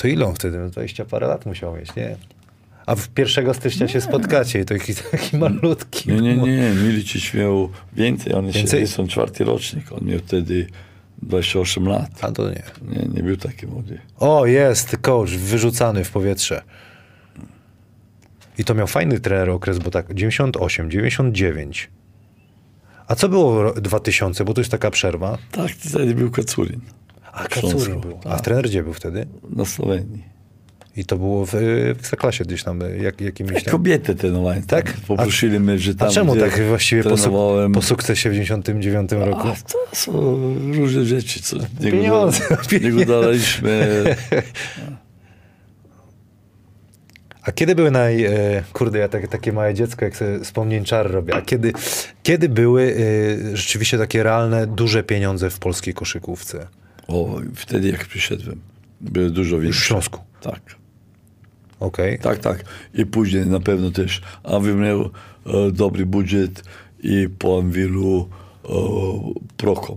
To ile on wtedy? No 20 parę lat musiał mieć, nie? A w 1 stycznia się spotkacie i to taki, *laughs* taki malutki. Nie, nie, nie. Milicic miał więcej. On Więcej? jest są czwarty rocznik. On miał wtedy 28 lat. A to nie. Nie, nie był taki młody. O, jest coach, wyrzucany w powietrze. I to miał fajny trener okres, bo tak 98, 99. A co było ro- 2000, bo to jest taka przerwa? Tak, wtedy był Kacurin. A Śląsku, był. A tak. trener gdzie był wtedy? Na Słowenii. I to było w, Ekstraklasie gdzieś tam, jak, jakimś Jak tam... kobiety trenowałem. Tak? Tak? Poprosili mnie, że A tam, czemu gdzie tak właściwie po, trenowałem... po sukcesie w 99 roku? A to są różne rzeczy, co nie Pieniądze. Nie godaliśmy. A kiedy były naj... E, kurde, ja tak, takie małe dziecko, jak sobie wspomnień czar robię. A kiedy, kiedy były e, rzeczywiście takie realne, duże pieniądze w polskiej koszykówce? O, wtedy jak przyszedłem, były dużo Już w większe. Śląsku. Tak, Okej. tak, tak. I później na pewno też Anwil miał e, dobry budżet i po Anwilu e, Prokom.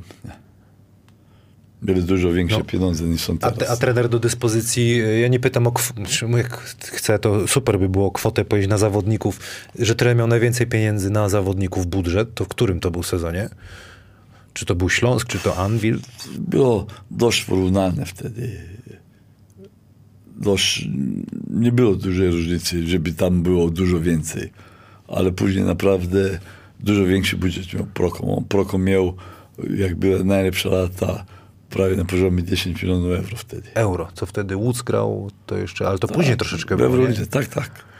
Były dużo większe No. pieniądze niż są A, teraz. te, a trener do dyspozycji, e, ja nie pytam o, kw- czy mu jak chcę, to super by było kwotę powiedzieć na zawodników, że trener miał najwięcej pieniędzy na zawodników budżet, to w którym to był sezonie? Czy to był Śląsk, czy to Anvil? było dość porównane wtedy. Dość, nie było dużej różnicy, żeby tam było dużo więcej. Ale później naprawdę dużo większy budżet miał Prokom. On Prokom miał, jak były najlepsze lata, prawie na poziomie 10 milionów euro wtedy. Euro, co wtedy Łódź grał, to jeszcze, ale to później troszeczkę było. tak, tak.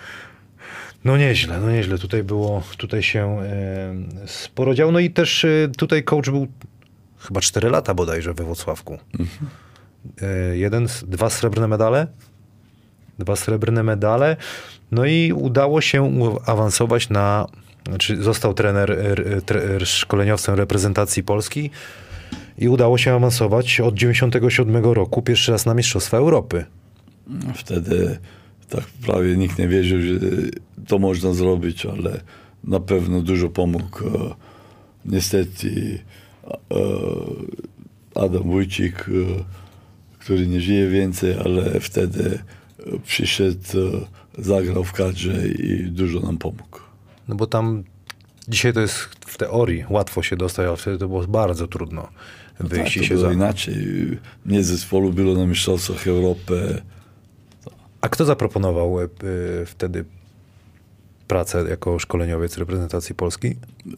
No nieźle, no nieźle. Tutaj było, tutaj się e, sporo działo. No i też e, tutaj coach był chyba 4 lata bodajże we Włocławku. E, jeden, dwa srebrne medale. Dwa srebrne medale. No i udało się awansować na, znaczy został trener, e, tre, szkoleniowcem reprezentacji Polski i udało się awansować od 97 roku pierwszy raz na Mistrzostwa Europy. Wtedy tak prawie nikt nie wierzył, że to można zrobić, ale na pewno dużo pomógł. e, Niestety e, Adam Wójcik, e, który nie żyje więcej, ale wtedy przyszedł, zagrał w kadrze i dużo nam pomógł. No bo tam dzisiaj to jest w teorii łatwo się dostać, ale wtedy to było bardzo trudno. wyjść tak, i to się było za... inaczej. Mnie zespołu było na Mistrzostwach Europy. A kto zaproponował e, wtedy pracę jako szkoleniowiec reprezentacji Polski?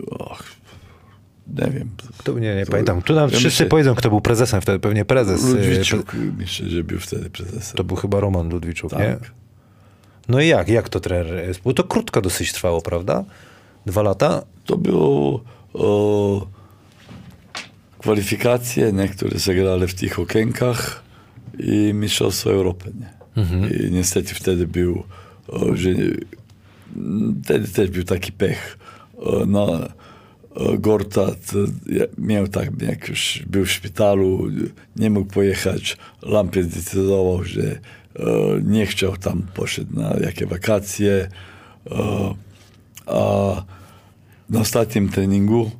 Och, nie wiem. Kto, nie, nie pamiętam. Tu nam Ja wszyscy myślę- powiedzą, kto był prezesem wtedy. Pewnie prezes. e, Ludwiczuk, pre- myślę, że był wtedy prezesem. To był chyba Roman Ludwiczuk, Tak. nie? No i jak? Jak to trener? Bo to krótko dosyć trwało, prawda? Dwa lata? To było o, kwalifikacje, nie, które zagrali w tych okienkach i Mistrzostwo Europy. Nie? I niestety wtedy był, że wtedy też był taki pech. O, na, o, Gortat ja- miał tak, jak już był w szpitalu, nie mógł pojechać. Lampiec zdecydował, że nie chciał tam, poszedł na jakie wakacje. A na ostatnim treningu,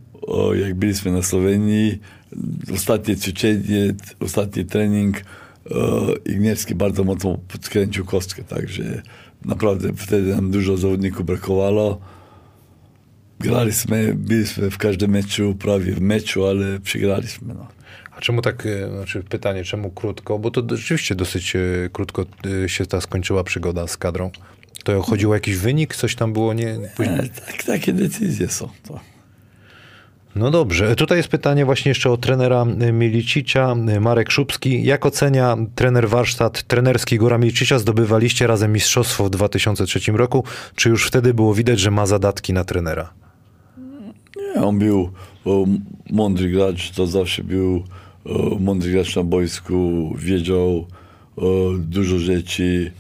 jak byliśmy na Słowenii, ostatnie ćwiczenie, ostatni trening, Igniewski bardzo mocno podkręcił kostkę, także naprawdę wtedy nam dużo zawodników brakowało. Graliśmy, byliśmy w każdym meczu, prawie w meczu, ale przegraliśmy. No. A czemu tak, e, znaczy pytanie, czemu krótko? Bo to rzeczywiście dosyć e, krótko e, się ta skończyła przygoda z kadrą. To chodziło o jakiś wynik? Coś tam było nie... Później... E, Tak, takie decyzje są. To. No dobrze. Tutaj jest pytanie właśnie jeszcze o trenera e, Milicicia, e, Marek Szubski. Jak ocenia trener warsztat trenerski Góra Milicicia? Zdobywaliście razem mistrzostwo w 2003 roku. Czy już wtedy było widać, że ma zadatki na trenera? Nie, on był mądry gracz, to zawsze był o, mądry gracz na boisku, wiedział o, dużo rzeczy.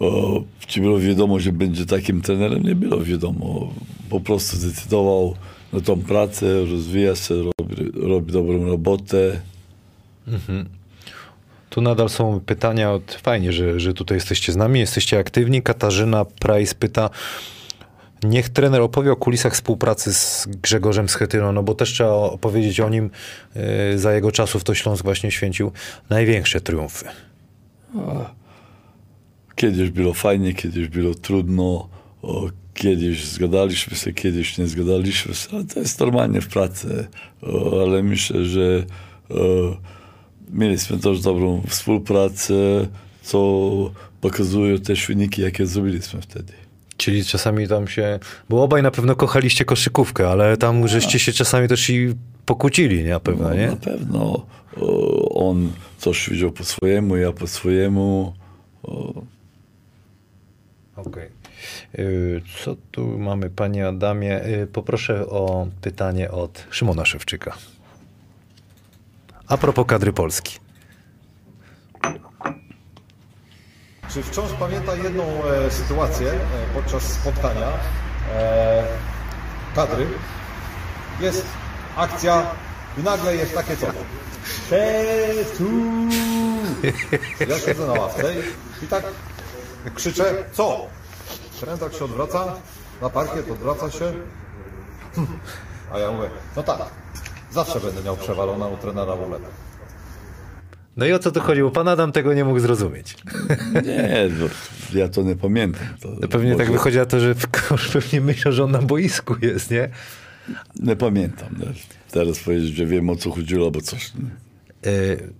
O, czy było wiadomo, że będzie takim trenerem? Nie było wiadomo. Po prostu zdecydował na tą pracę, rozwija się, robi, robi dobrą robotę. Tu nadal są pytania od. Fajnie, że, że tutaj jesteście z nami, jesteście aktywni. Katarzyna Price pyta. Niech trener opowie o kulisach współpracy z Grzegorzem Schetyną, no bo też trzeba opowiedzieć o nim. Yy, za jego czasów to Śląsk właśnie święcił największe triumfy. Kiedyś było fajnie, kiedyś było trudno, o, kiedyś zgadaliśmy się, kiedyś nie zgadaliśmy się, ale to jest normalnie w pracy. O, ale myślę, że o, mieliśmy też dobrą współpracę, co pokazują też wyniki, jakie zrobiliśmy wtedy. Czyli czasami tam się. Bo obaj na pewno kochaliście koszykówkę, ale tam żeście się czasami też i pokłócili, nie? Na pewno, No, nie? Na pewno o, on coś widział po swojemu, ja po swojemu. Okej. Yy, Co tu mamy, panie Adamie? Yy, Poproszę o pytanie od Szymona Szewczyka. A propos kadry Polski. Czy wciąż pamięta jedną e, sytuację e, podczas spotkania e, kadry? Jest akcja i nagle jest takie coś. Tetu! Ja siedzę na ławce i, i tak krzyczę, co? Tak się odwraca, na parkiet odwraca się. *laughs* A ja mówię, no tak, zawsze będę miał przewaloną u trenera ruletę. No i o co tu chodziło? Pan Adam tego nie mógł zrozumieć. nie, no, ja to nie pamiętam. To No pewnie tak może- wychodzi na to, że *laughs* kosz pewnie myślał, że on na boisku jest, nie? Nie pamiętam. Nie? Teraz powiedzieć, że wiem o co chodziło, albo coś. Nie? Yy,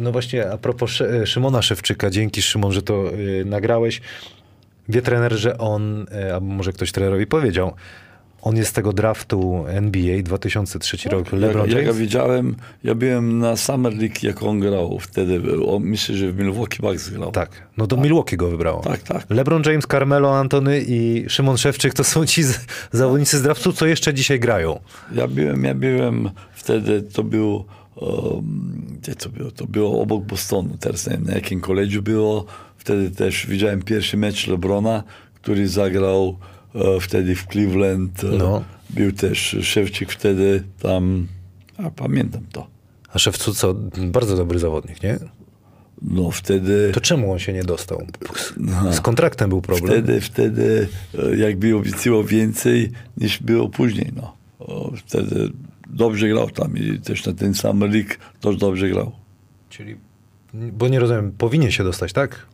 No właśnie, a propos Szy- Szymona Szewczyka, dzięki Szymon, że to yy, nagrałeś. Wie trener, że on, yy, albo może ktoś trenerowi powiedział, on jest z tego draftu NBA 2003 rok, LeBron jak, jak ja James. widziałem, ja byłem na Summer League, jak on grał wtedy. On, myślę, że w Milwaukee Bucks grał. Tak, no do Milwaukee go wybrało. Tak, tak. LeBron James, Carmelo Antony i Szymon Szewczyk to są ci z, zawodnicy z draftu, co jeszcze dzisiaj grają. Ja byłem, ja byłem wtedy, to było, um, gdzie to było? To było obok Bostonu, teraz nie wiem na jakim koledżu było. Wtedy też widziałem pierwszy mecz LeBrona, który zagrał e, wtedy w Cleveland. E, No. Był też Szewczyk wtedy tam, a pamiętam to. A Szewcu co, bardzo dobry zawodnik, nie? No wtedy... To czemu on się nie dostał? Z, z kontraktem był problem. Wtedy, wtedy e, jakby obiecywał więcej niż było później. No. Wtedy dobrze grał tam i też na ten sam League też dobrze grał. Czyli, bo nie rozumiem, powinien się dostać, tak?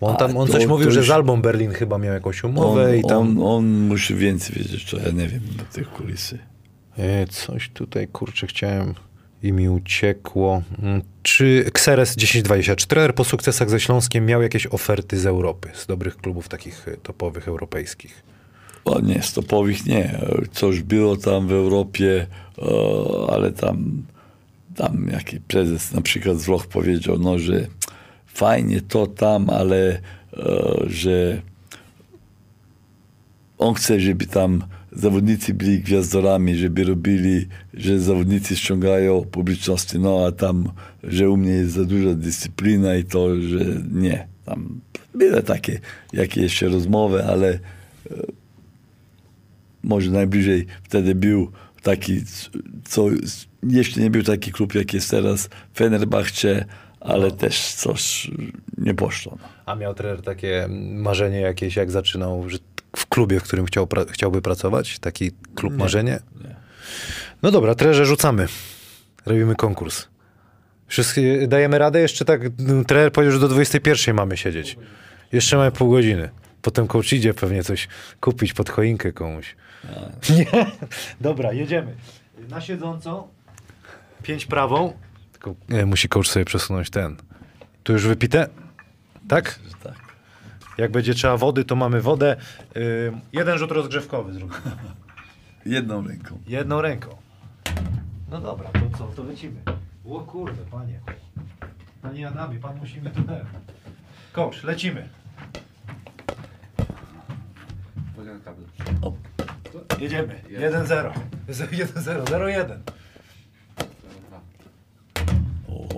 Bo on, tam, on to- coś mówił, to że już- z Albą Berlin chyba miał jakąś On, umowę i tam... on, on musi więcej wiedzieć, co ja nie wiem na tych kulisy. E, Coś tutaj, kurczę, chciałem i mi uciekło. Mm, Czy Xeres 1020, czy trener po sukcesach ze Śląskiem miał jakieś oferty z Europy, z dobrych klubów takich e, topowych europejskich? O nie, stopowych nie. Coś było tam w Europie, e, ale tam, tam jakiś prezes na przykład z Włoch powiedział, no, że fajnie to tam, ale e, że on chce, żeby tam zawodnicy byli gwiazdorami, żeby robili, że zawodnicy ściągają publiczności, no a tam, że u mnie jest za duża dyscyplina i to, że nie. Tam były takie jakieś jeszcze rozmowy, ale może najbliżej wtedy był taki, co jeszcze nie był taki klub, jak jest teraz Fenerbahce, ale też coś nie poszło. no. A miał trener takie marzenie jakieś, jak zaczynał, że w klubie, w którym chciał, pra- chciałby pracować? Taki klub marzenie? nie. No dobra, trenerze rzucamy. Robimy konkurs. Wszystkie, dajemy radę? Jeszcze tak, no, trener powiedział, że do 21 mamy siedzieć. Jeszcze mamy pół godziny. Potem coach idzie pewnie coś kupić pod choinkę komuś. *laughs* Nie? Dobra, jedziemy. Na siedzącą. Pięć prawą. E, musi coach sobie przesunąć ten. Tu już wypite? Tak? Tak. Jak będzie trzeba wody, to mamy wodę. Y, jeden rzut rozgrzewkowy zrobimy. Jedną ręką. Jedną ręką. No dobra, to co, to lecimy. O kurde, panie. Panie Adamie, pan musi mi tu ten. Coach, lecimy. Jedziemy. 1-0. 1-0, 0-1. o,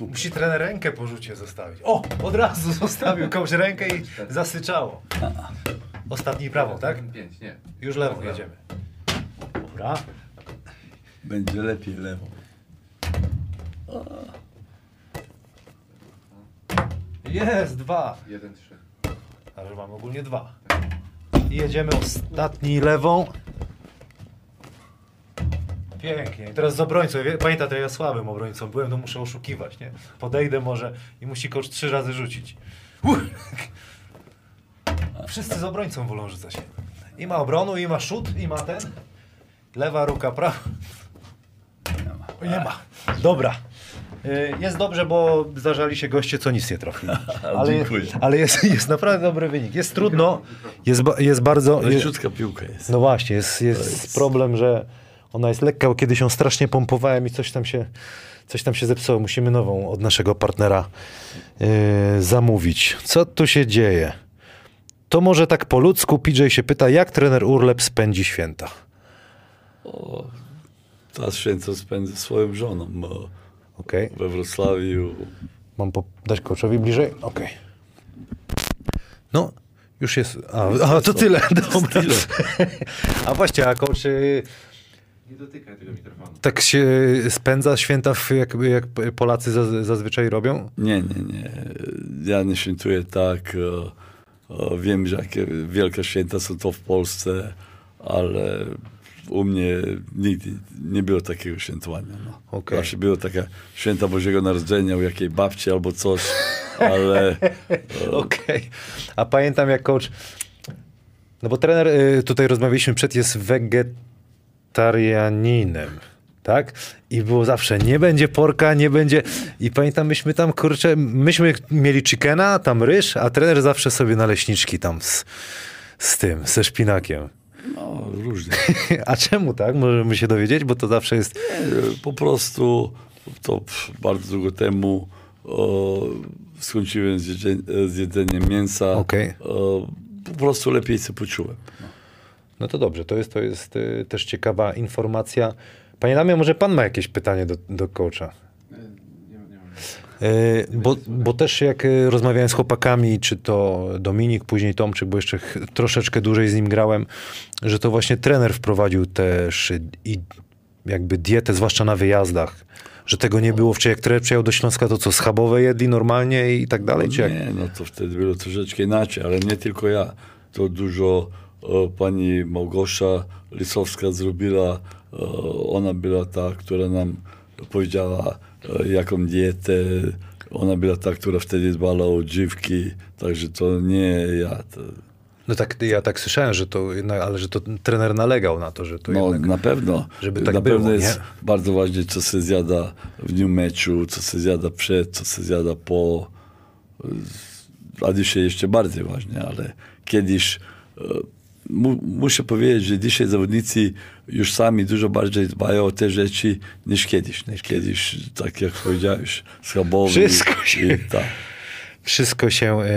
super. Musi trener rękę po rzucie zostawić. O, od razu *laughs* zostawił coach rękę i zasyczało. Ostatni prawą, tak? Pięć, nie. Już lewą jedziemy. Dobra. Będzie lepiej lewo. Jest, dwa. Jeden, trzy. Ale mamy ogólnie dwa. I jedziemy ostatni lewą. Pięknie. I teraz z obrońcą. Wie- Pamięta, to ja słabym obrońcą byłem, to muszę oszukiwać, nie? Podejdę może i musi coach trzy razy rzucić. Uch. Wszyscy z obrońcą wolą rzucać. I ma obronu, i ma szut, i ma ten. Lewa ruka, prawa. Nie ma. Dobra. Y, Jest dobrze, bo zdarzali się goście, co nic nie trafili. *laughs* Ale, Dziękuję. ale jest, jest naprawdę dobry wynik. Jest trudno, jest, ba- jest bardzo... Jest, Leciutka piłka jest. no właśnie, jest, jest- problem, że ona jest lekka, bo kiedyś ją strasznie pompowałem i coś tam się, coś tam się zepsuło. Musimy nową od naszego partnera yy, zamówić. Co tu się dzieje? To może tak po ludzku PJ się pyta, jak trener Urlep spędzi święta? Ta święto spędzę swoją żoną bo Okej, we Wrocławiu. mam po, dać coachowi bliżej? Okej. No, już jest. A, a to tyle, dobra. *laughs* A właśnie, a coach y, Nie dotykaj tego mikrofonu. tak się spędza święta, jak, jak Polacy zaz- zazwyczaj robią? Nie, nie, nie. Ja nie świętuję tak. e, e, Wiem, że jakie wielkie święta są to w Polsce, ale u mnie nigdy nie było takiego świętowania. No. Okej. Zawsze było taka święta Bożego Narodzenia u jakiej babci albo coś, ale *laughs* Okej. A pamiętam jak coach. No bo trener, y, tutaj rozmawialiśmy przed, jest wegetarianinem. Tak? I było zawsze, nie będzie porka, nie będzie. I pamiętam, myśmy tam, kurczę, myśmy mieli chickena, tam ryż, a trener zawsze sobie naleśniczki tam z, z tym, ze szpinakiem. no, różnie. *laughs* A czemu tak? Możemy się dowiedzieć, bo to zawsze jest. Po prostu to bardzo długo temu o, skończyłem z, jedzenie, z jedzeniem mięsa. Okej. O, po prostu lepiej się poczułem. No to dobrze, to jest, to jest y, też ciekawa informacja. Panie Damie, może pan ma jakieś pytanie do, do coacha? Nie, nie, nie mam. Yy, bo, bo też jak y, rozmawiałem z chłopakami, czy to Dominik, później Tomczyk, bo jeszcze troszeczkę dłużej z nim grałem, że to właśnie trener wprowadził też i jakby dietę, zwłaszcza na wyjazdach. Że tego nie było wcześniej. Jak trener przyjechał do Śląska, to co, schabowe jedli normalnie i tak dalej? Czy jak? Nie, no to wtedy było troszeczkę inaczej, ale nie tylko ja. To dużo pani Małgosia Lisowska zrobiła. O, ona była ta, która nam powiedziała, o, jaką dietę. Ona była ta, która wtedy dbała o dziwki, także to nie ja. To, No tak, ja tak słyszałem, że to, jednak- ale że to trener nalegał na to, że to No jednak... na pewno. żeby tak na było, pewno nie? jest bardzo ważne, co się zjada w dniu meczu, co się zjada przed, co się zjada po. A dzisiaj jeszcze bardziej ważne, ale kiedyś e, mu, muszę powiedzieć, że dzisiaj zawodnicy już sami dużo bardziej dbają o te rzeczy niż kiedyś. Niż kiedyś, tak jak powiedziałeś, schabowy. Wszystko się- I, tak. Wszystko się... E,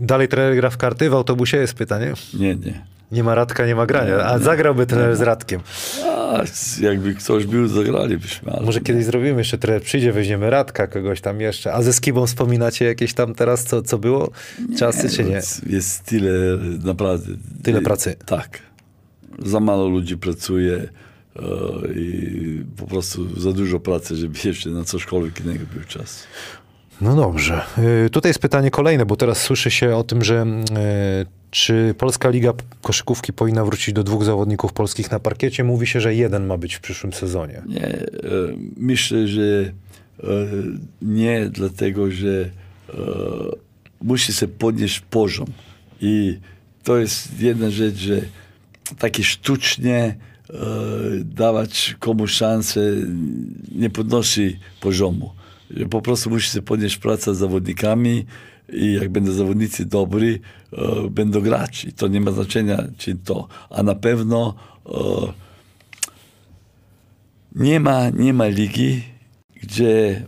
dalej trener gra w karty? W autobusie jest pytanie? Nie, nie. Nie ma Radka, nie ma grania. A zagrałby trener z Radkiem. A, jakby ktoś był, zagralibyśmy. Ale Może kiedyś zrobimy jeszcze trener, przyjdzie, weźmiemy Radka, kogoś tam jeszcze. A ze Skibą wspominacie jakieś tam teraz, co, co było? Czasy czy nie? Jest, tyle naprawdę. Tyle pracy. Tak. Za mało ludzi pracuje e, i po prostu za dużo pracy, żeby jeszcze na cośkolwiek innego był czas. No dobrze. Y, Tutaj jest pytanie kolejne, bo teraz słyszy się o tym, że y, czy Polska Liga Koszykówki powinna wrócić do dwóch zawodników polskich na parkiecie? Mówi się, że jeden ma być w przyszłym sezonie. Nie, e, myślę, że e, nie, dlatego że e, musi się podnieść poziom. I to jest jedna rzecz, że takie sztucznie dawać komuś szansę nie podnosi poziomu. Po prostu musi się podnieść praca z zawodnikami i jak będą zawodnicy dobrzy, e, będą grać. I to nie ma znaczenia, czy to. A na pewno e, nie ma, nie ma ligi, gdzie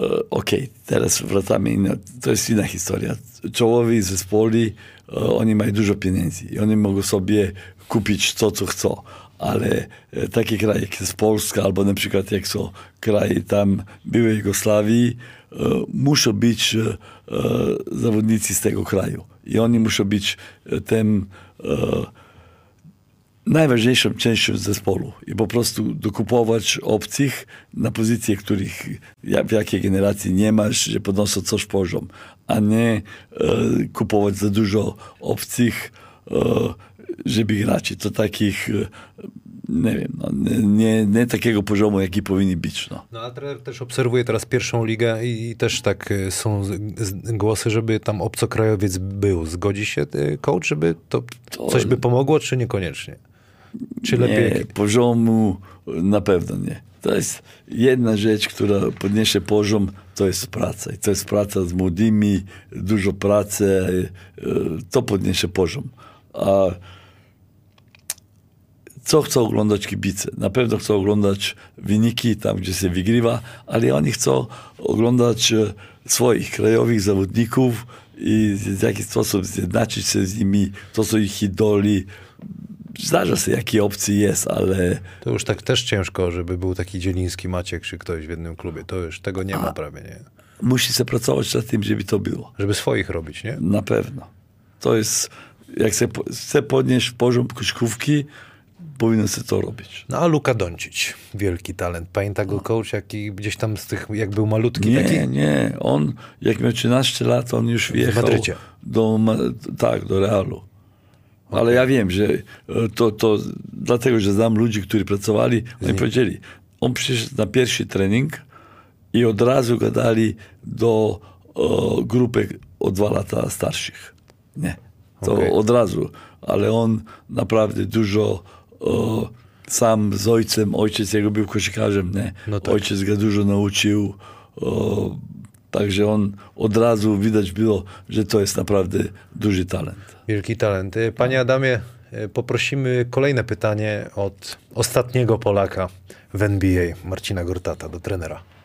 e, okej, teraz wracamy, inna, to jest inna historia. Czołowi zespoły, e, oni mają dużo pieniędzy i oni mogą sobie kupić to, co chcą. Ale e, takie kraje jak jest Polska, albo na przykład jak są kraje tam byłej Jugosławii, e, muszą być e, zawodnicy z tego kraju. I oni muszą być tym najważniejszą częścią zespołu i po prostu dokupować obcych na pozycje, których w jakiej generacji nie masz, że podnoszą coś poziom, a nie e, kupować za dużo obcych, e, żeby grać. I To takich, e, nie wiem, no, nie, nie takiego poziomu, jaki powinni być. No. No a trener też obserwuje teraz pierwszą ligę i, i też tak y, są z, z, głosy, żeby tam obcokrajowiec był. Zgodzi się y, coach, żeby to, To- coś by pomogło, czy niekoniecznie? Czy lepiej? Nie, poziomu na pewno nie. To jest jedna rzecz, która podniesie poziom, to jest praca. I to jest praca z młodymi, dużo pracy, e, to podniesie poziom. A co chcą oglądać kibice? Na pewno chcą oglądać wyniki tam, gdzie się wygrywa, ale oni chcą oglądać e, swoich krajowych zawodników i w jakiś sposób zjednaczyć się z nimi, to są ich idoli. Zdarza się, jaki opcji jest, ale To już tak też ciężko, żeby był taki Dzieliński Maciek czy ktoś w jednym klubie. To już tego nie ma prawie, nie? musi się pracować nad tym, żeby to było. Żeby swoich robić, nie? Na pewno. To jest, jak chce podnieść poziom koszykówki, powinno się to robić. No a Luka Doncic, wielki talent. Pamięta go coach, jaki gdzieś tam z tych, jak był malutki Nie, taki? nie. On, jak miał 13 lat, on już wjechał Madrycie. do, tak, do Realu. Ale ja wiem, że e, to, to dlatego, że znam ludzi, którzy pracowali, oni powiedzieli, on przyszedł na pierwszy trening i od razu go dali do o, grupy o dwa lata starszych. Nie, to Okej. od razu. Ale on naprawdę dużo o, sam z ojcem, ojciec jego był koszykarzem, nie? No tak. ojciec go dużo nauczył. O, także on od razu widać było, że to jest naprawdę duży talent. Wielki talent. Y, Panie Adamie, y, poprosimy kolejne pytanie od ostatniego Polaka w NBA, Marcina Gortata, do trenera.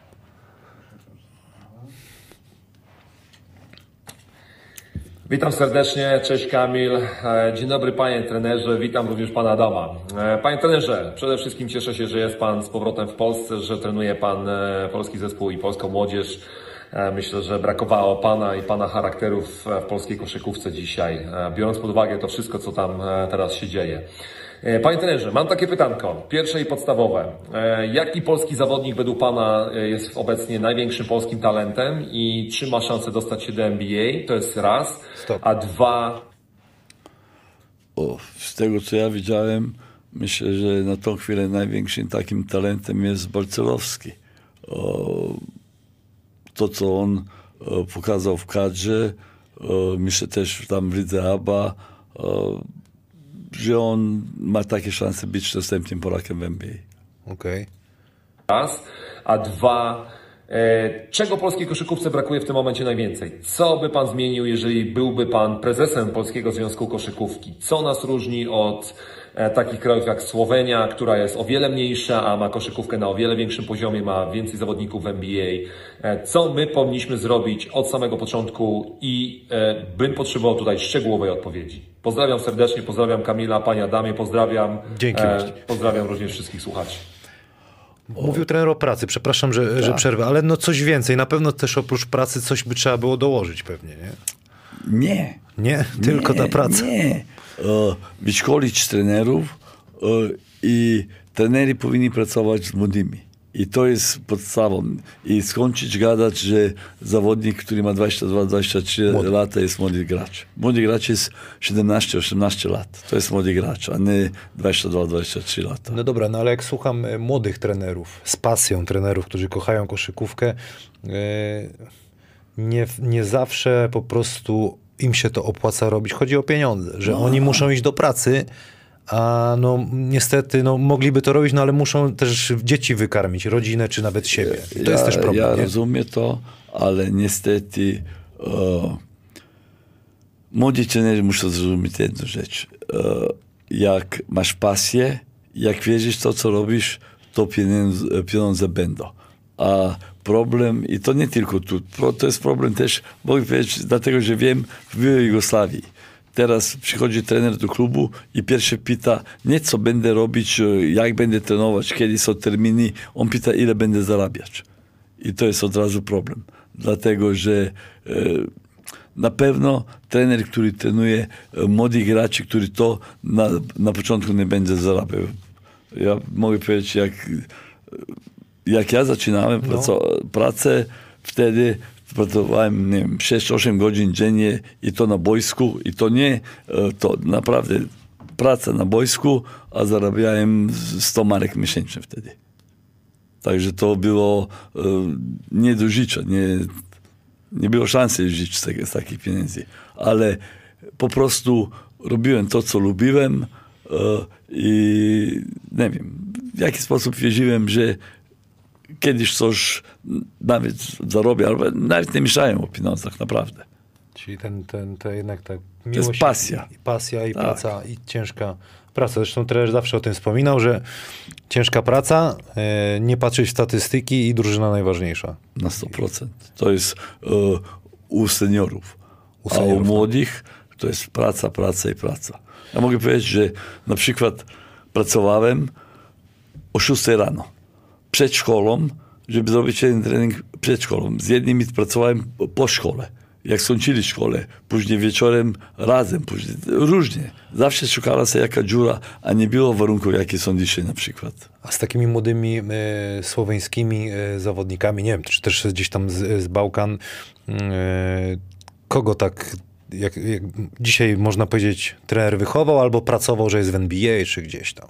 Witam serdecznie, cześć Kamil. E, Dzień dobry panie trenerze, witam również pana Adama. E, Panie trenerze, przede wszystkim cieszę się, że jest pan z powrotem w Polsce, że trenuje pan e, polski zespół i polską młodzież. Myślę, że brakowało pana i pana charakterów w polskiej koszykówce dzisiaj, biorąc pod uwagę to wszystko, co tam teraz się dzieje. E, Panie trenerze, mam takie pytanko, pierwsze i podstawowe. E, Jaki polski zawodnik według Pana e, jest obecnie największym polskim talentem i czy ma szansę dostać się do NBA? To jest raz. Stop. A dwa, O, z tego co ja widziałem, myślę, że na tą chwilę największym takim talentem jest Balcelowski. O, to, co on pokazał w kadrze, myślę też tam w Lidze ABA, że on ma takie szanse być następnym Polakiem w NBA. Okej. raz, a dwa, e, czego polskiej koszykówce brakuje w tym momencie najwięcej? Co by Pan zmienił, jeżeli byłby Pan prezesem Polskiego Związku Koszykówki? Co nas różni od takich krajów jak Słowenia, która jest o wiele mniejsza, a ma koszykówkę na o wiele większym poziomie, ma więcej zawodników w NBA? E, co my powinniśmy zrobić od samego początku i e, bym potrzebował tutaj szczegółowej odpowiedzi. Pozdrawiam serdecznie, pozdrawiam Kamila, Panie Adamie, pozdrawiam, Dzięki pozdrawiam również wszystkich słuchaczy. Mówił trener o pracy, przepraszam, że, Tak. że przerwę, ale no coś więcej. Na pewno też oprócz pracy coś by trzeba było dołożyć pewnie, nie? Nie. Nie, tylko ta praca. Nie. E, wyszkolić trenerów e, i trenerzy powinni pracować z młodymi. I to jest podstawą. I skończyć gadać, że zawodnik, który ma 22-23 lata jest młody gracz. Młody gracz jest 17-18 lat. To jest młody gracz, a nie 22-23 lata. No dobra, no ale jak słucham e, młodych trenerów, z pasją trenerów, którzy kochają koszykówkę, e, nie, nie zawsze po prostu im się to opłaca robić. Chodzi o pieniądze, że oni muszą iść do pracy, a no niestety no, mogliby to robić, no ale muszą też dzieci wykarmić, rodzinę czy nawet siebie. I to jest też problem, Ja nie? rozumiem to, ale niestety e, młodzi trenerzy muszą zrozumieć jedną rzecz. Jak masz pasję, jak wierzysz to, co robisz, to pieniądze, pieniądze będą. A problem, i to nie tylko tu, to jest problem też, mogę powiedzieć, dlatego, że wiem, w byłej Jugosławii. Teraz przychodzi trener do klubu i pierwszy pyta, nie co będę robić, e, jak będę trenować, kiedy są terminy, on pyta, ile będę zarabiać. I to jest od razu problem. Dlatego, że e, na pewno trener, który trenuje e, młodych graczy, który to na, na początku nie będzie zarabiał. Ja mogę powiedzieć, jak, jak ja zaczynałem praco- pracę, wtedy pracowałem nie wiem, 6-8 godzin dziennie i to na boisku i to nie, e, to naprawdę praca na boisku, a zarabiałem 100 marek miesięcznie wtedy. Także to było e, nie do życia, nie, nie było szansy żyć z, z takich pieniędzy. Ale po prostu robiłem to, co lubiłem e, i nie wiem, w jaki sposób wierzyłem, że kiedyś coś nawet zarobię, albo nawet nie myślałem o pieniądzach, naprawdę. Czyli ten, ten, to jednak ta miłość pasja. I, pasja, i Tak. praca, i ciężka praca. Zresztą trener zawsze o tym wspominał, że ciężka praca, e, nie patrzeć w statystyki i drużyna najważniejsza. Na 100%. To jest e, u seniorów. U A seniorów, u tak. młodych to jest praca, praca i praca. Ja mogę powiedzieć, że na przykład pracowałem o 6 rano przed szkołą, żeby zrobić jeden trening przed szkołą. Z jednymi pracowałem po- po szkole. Jak skończyli szkołę, później wieczorem razem, później różnie. Zawsze szukała się jaka dziura, a nie było warunków, jakie są dzisiaj na przykład. A z takimi młodymi e, słoweńskimi e, zawodnikami, nie wiem, czy też gdzieś tam z, z Bałkan, e, kogo tak, jak, jak dzisiaj można powiedzieć, trener wychował albo pracował, że jest w NBA czy gdzieś tam?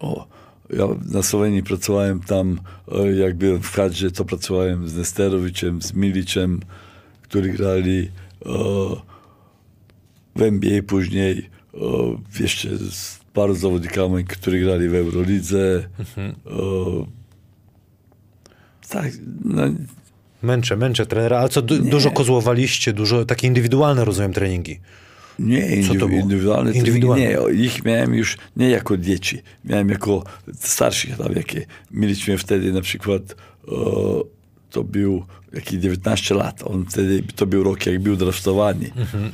O, ja na Słowenii pracowałem tam, e, jak byłem w kadrze, to pracowałem z Nesterowiciem, z Milicem, którzy grali e, w NBA później, e, jeszcze z paru zawodnikami, którzy grali w Eurolidze. E, tak, no, Męczę, męczę trenera, ale co, du, dużo kozłowaliście, dużo, takie indywidualne, rozumiem, treningi. Nie, było? indywidualne, Indywidualne. nie. Ich miałem już nie jako dzieci, miałem jako starszych, tam, jakie mieliśmy wtedy na przykład, e, to był jaki 19 lat, on wtedy, to był rok, jak był draftowany.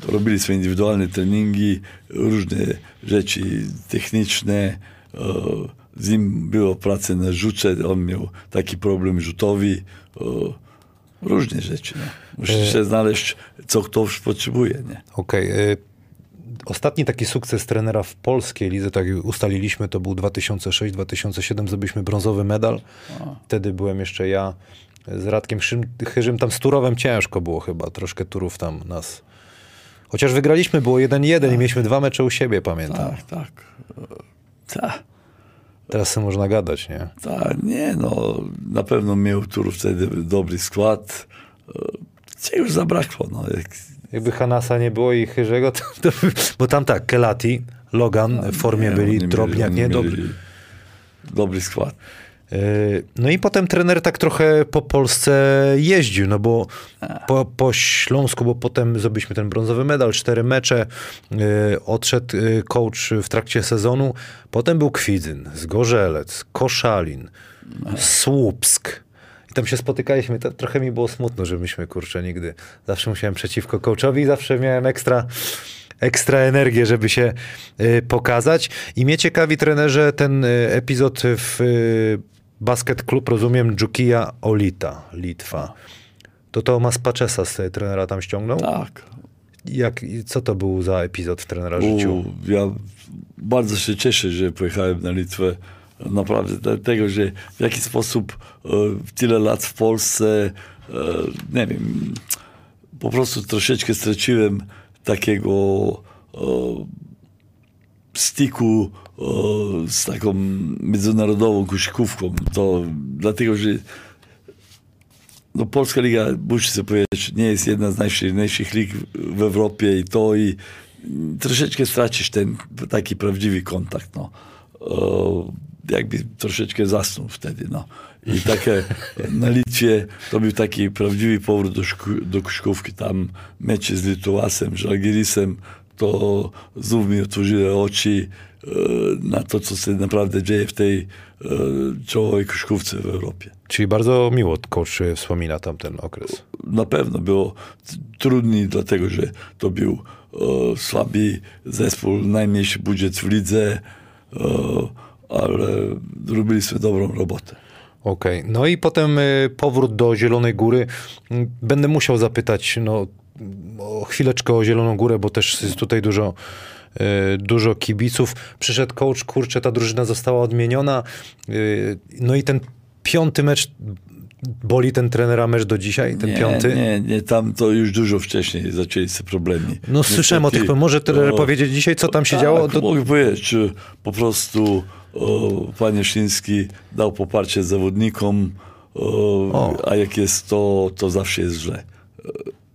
To robili swoje indywidualne treningi, różne rzeczy techniczne, e, z nim było pracy na rzucie, on miał taki problem rzutowy, e, różne rzeczy. No. Musi się znaleźć, co ktoś potrzebuje? Okej. y, Ostatni taki sukces trenera w polskiej lidze, tak jak ustaliliśmy, to był 2006-2007, zdobyliśmy brązowy medal. Wtedy byłem jeszcze ja z Radkiem Chyrzym. Tam z Turowem ciężko było chyba, troszkę Turów tam nas... Chociaż wygraliśmy, było 1-1 i mieliśmy dwa mecze u siebie, pamiętam. Tak, tak. Tak, Teraz sobie można gadać, nie? tak, nie no, na pewno miał tu wtedy dobry skład. E, Czegoś zabrakło, no. Jak, Jakby Hanasa nie było i Chyrzego, to, to, bo tam tak, Kelati, Logan w formie Nie, byli, oni Drobniak, nie? Dobry. Dobry skład. Yy, No i potem trener tak trochę po Polsce jeździł, no bo po, po Śląsku, bo potem zdobyliśmy ten brązowy medal, cztery mecze, yy, odszedł yy, coach w trakcie sezonu, potem był Kwidzyn, Zgorzelec, Koszalin, Słupsk. I tam się spotykaliśmy, to trochę mi było smutno, że myśmy, kurczę, nigdy, zawsze musiałem przeciwko coachowi, zawsze miałem ekstra, ekstra energię, żeby się y, pokazać. I mnie ciekawi, trenerze, ten y, epizod w y, Basket Club, rozumiem, Dżukija Olita, Litwa. To Tomas Paczesa z y, trenera tam ściągnął? Tak. Jak, co to był za epizod w trenera życiu? U, ja bardzo się cieszę, że pojechałem na Litwę. Naprawdę dlatego, że w jaki sposób e, tyle lat w Polsce, e, nie wiem, po prostu troszeczkę straciłem takiego e, stiku e, z taką międzynarodową koszykówką. To dlatego, że no Polska Liga, muszę sobie powiedzieć, nie jest jedna z najsilniejszych lig w Europie i to i troszeczkę stracisz ten taki prawdziwy kontakt, no. Jakby troszeczkę zasnął wtedy, no. I takie na Litwie to był taki prawdziwy powrót do, szku, do koszykówki. Tam mecze z Lituasem, Żalgirisem, to znów mi otworzyły oczy e, na to, co się naprawdę dzieje w tej e, czołowej w Europie. Czyli bardzo miło coach wspomina tamten okres. na pewno było t- trudniej, dlatego że to był e, słaby zespół, najmniejszy budżet w lidze, e, ale robiliśmy dobrą robotę. Okej, no i potem y, powrót do Zielonej Góry. Będę musiał zapytać no, o chwileczkę o Zieloną Górę, bo też jest tutaj dużo, y, dużo kibiców. Przyszedł coach, kurczę, ta drużyna została odmieniona. Y, no i ten piąty mecz, boli ten trenera mecz do dzisiaj, ten nie, piąty? Nie, nie, tam to już dużo wcześniej zaczęli się problemy. No słyszałem o tych, Niestety, może trener o, powiedzieć dzisiaj, co tam się tak, działo? Do... Mogę powiedzieć, po prostu o, panie Szliński dał poparcie zawodnikom, o, a jak jest to, to zawsze jest źle.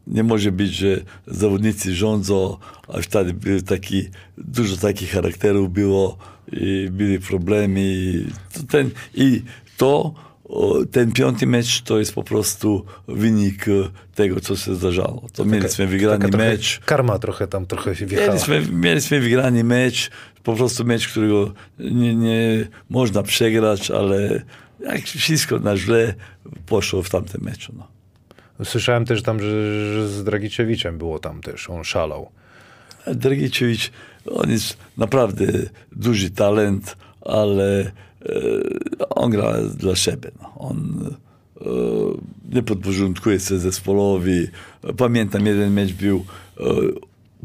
Nie może być, że zawodnicy rządzą, a wtedy był taki, dużo takich charakterów było i byli problemy. I to, ten, i to ten piąty mecz to jest po prostu wynik e, tego, co się zdarzało. To mieliśmy wygrany Taka mecz. Karma trochę tam trochę się wjechała. Mieliśmy, mieliśmy wygrany mecz, po prostu mecz, którego nie, nie można przegrać, ale jak wszystko na źle poszło w tamtym meczu. No. Słyszałem też tam, że, że z Dragiczewiczem było tam też, on szalał. Dragicevic, on jest naprawdę duży talent, ale on gra dla siebie. No. On e, nie podporządkuje się zespołowi. Pamiętam, jeden mecz był, e,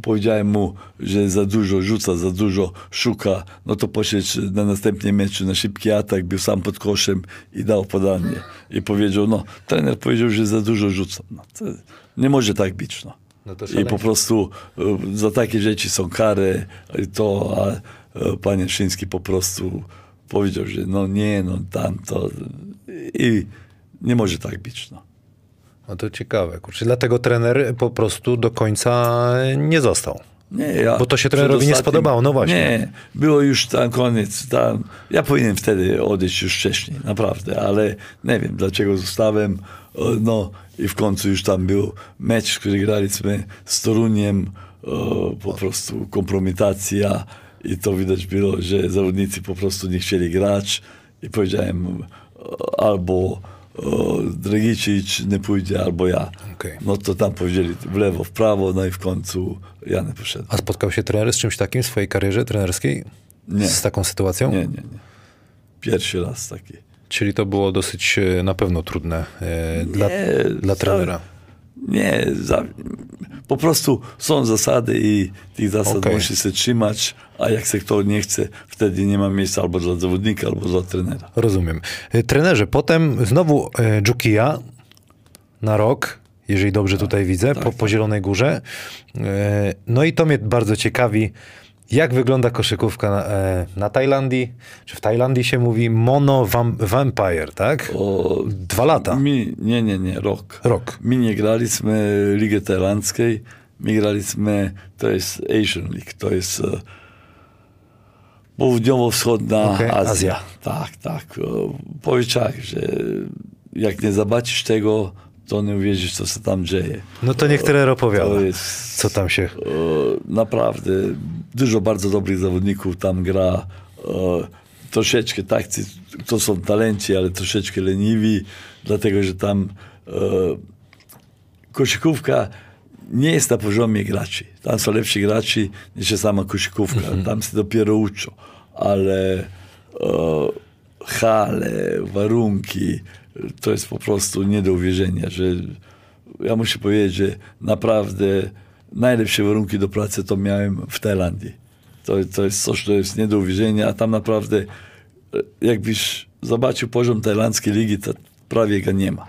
powiedziałem mu, że za dużo rzuca, za dużo szuka, no to poszedł na następnym meczu na szybki atak, był sam pod koszem i dał podanie. I powiedział, no, trener powiedział, że za dużo rzuca. No, nie może tak być, no. No I po prostu e, za takie rzeczy są kary, to, a panie Szyński po prostu powiedział, że no nie, no tamto i nie może tak być, no. No to ciekawe, kurczę. Dlatego trener po prostu do końca nie został. Nie, ja Bo to się trenerowi nie spodobało, no właśnie. Nie, było już tam koniec. Tam, ja powinienem wtedy odejść już wcześniej, naprawdę, ale nie wiem, dlaczego zostałem. O, No i w końcu już tam był mecz, który graliśmy z Toruniem, o, po prostu kompromitacja i to widać było, że zawodnicy po prostu nie chcieli grać i powiedziałem albo Dragicic nie pójdzie, albo ja. Okej. No to tam powiedzieli w lewo, w prawo, no i w końcu ja nie poszedłem. A spotkał się trener z czymś takim w swojej karierze trenerskiej? Nie. Z taką sytuacją? Nie, nie, nie. Pierwszy raz taki. Czyli to było dosyć e, na pewno trudne e, dla, Nie, dla za- trenera. Nie, za, po prostu są zasady i tych zasad Okej. musi się trzymać, a jak se kto nie chce, wtedy nie ma miejsca albo dla zawodnika, albo dla trenera. Rozumiem. E, Trenerze, potem znowu e, Dżukija na rok, jeżeli dobrze tutaj widzę, po, po Zielonej Górze. E, no i to mnie bardzo ciekawi, jak wygląda koszykówka na, e, na Tajlandii, czy w Tajlandii się mówi Mono Vam- Vampire, tak? O, Dwa lata. Mi, nie, nie, nie, rok. Rok. My nie graliśmy Ligę Tajlandzkiej, my graliśmy, to jest Asian League, to jest e, południowo-wschodnia Okej, Azja. Azja. Tak, tak. Tak, że jak nie zobaczysz tego, to nie uwierzysz, co się tam dzieje. No to trener opowiada, jest- co tam się... Naprawdę dużo bardzo dobrych zawodników tam gra. Troszeczkę tacy, to są talenci, ale troszeczkę leniwi, dlatego że tam koszykówka nie jest na poziomie graczy. Tam są lepsi graczy niż sama koszykówka. Tam się dopiero uczą. Ale e, hale, warunki, to jest po prostu nie do uwierzenia, że ja muszę powiedzieć, że naprawdę najlepsze warunki do pracy to miałem w Tajlandii. To, to jest coś, co jest nie do uwierzenia, a tam naprawdę jakbyś zobaczył poziom tajlandzkiej ligi, to prawie go nie ma.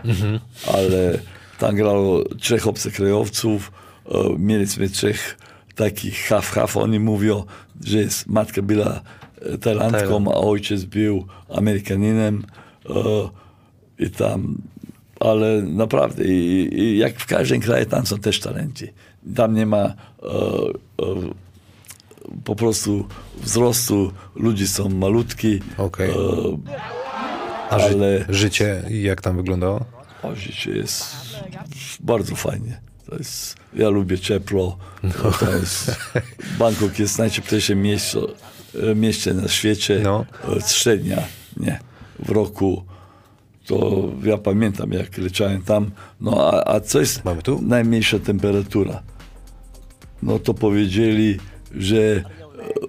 Ale tam grało trzech obcokrajowców, e, mieliśmy trzech takich half-half, oni mówią, że jest, matka była e, Tajlandką, Tajland. a ojciec był Amerykaninem e, i tam, ale naprawdę, i, i jak w każdym kraju, tam są też talenci. Tam nie ma e, e, po prostu wzrostu, ludzie są malutki. Okej. e, A ży ale- życie jak tam wyglądało? o, życie jest bardzo fajnie. To jest, ja lubię ciepło. To jest, Bangkok jest najcieplejsze miejsce, mieście na świecie. No. E, Średnia, nie, w roku. To ja pamiętam, jak leciałem tam. No a, a co jest Mamy tu? najmniejsza temperatura? No to powiedzieli, że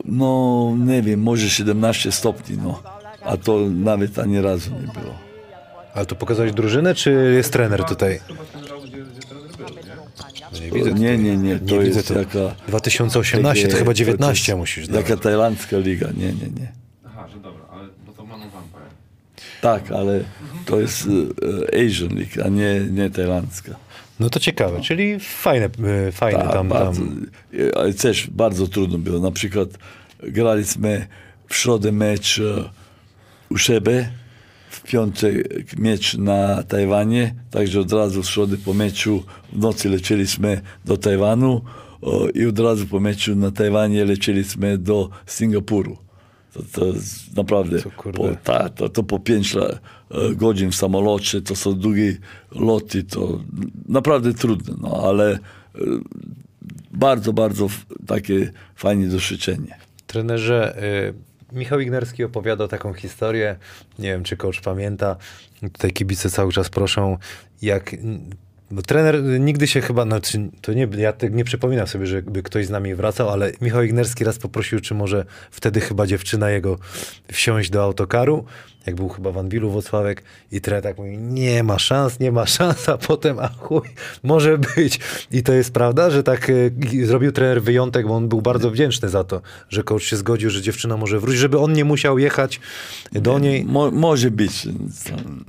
no nie wiem, może 17 stopni, no. A to nawet ani razu nie było. Ale tu pokazałeś drużynę, czy jest trener tutaj? Nie? Nie To- widzę nie, nie, nie, to widzę jest tu. jaka... 2018, to takie- chyba 19 jest musisz Jaka dawać. tajlandzka liga, nie, nie, nie. Aha, że dobra, ale bo to Manu Vampire. Tak, ale to jest e, Asian League, a nie, nie tajlandzka. No to ciekawe, czyli fajne, y, fajne Tak, tam, bardzo, tam. Ale też bardzo trudno było. Na przykład graliśmy w środę mecz u siebie, w piątek mecz na Tajwanie, także od razu w środę po meczu w nocy lecieliśmy do Tajwanu o, i od razu po meczu na Tajwanie lecieliśmy do Singapuru. To, to jest naprawdę, po, ta, to, to po pięć la- e, godzin w samolocie, to są długie loty, to naprawdę trudne, no ale e, bardzo, bardzo takie fajne doświadczenie. Trenerze, y, Michał Ignerski opowiadał taką historię, nie wiem czy coach pamięta, tutaj kibice cały czas proszą, jak bo trener nigdy się chyba, no, czy, to nie, ja tak nie przypominam sobie, żeby ktoś z nami wracał, ale Michał Ignerski raz poprosił, czy może wtedy chyba dziewczyna jego wsiąść do autokaru, jak był chyba w Anwilu Wocławek i tak mówi, nie ma szans, nie ma szans, a potem a chuj, może być. I to jest prawda, że tak e, zrobił trener wyjątek, bo on był bardzo wdzięczny za to, że coach się zgodził, że dziewczyna może wrócić, żeby on nie musiał jechać do niej. Mo, może być,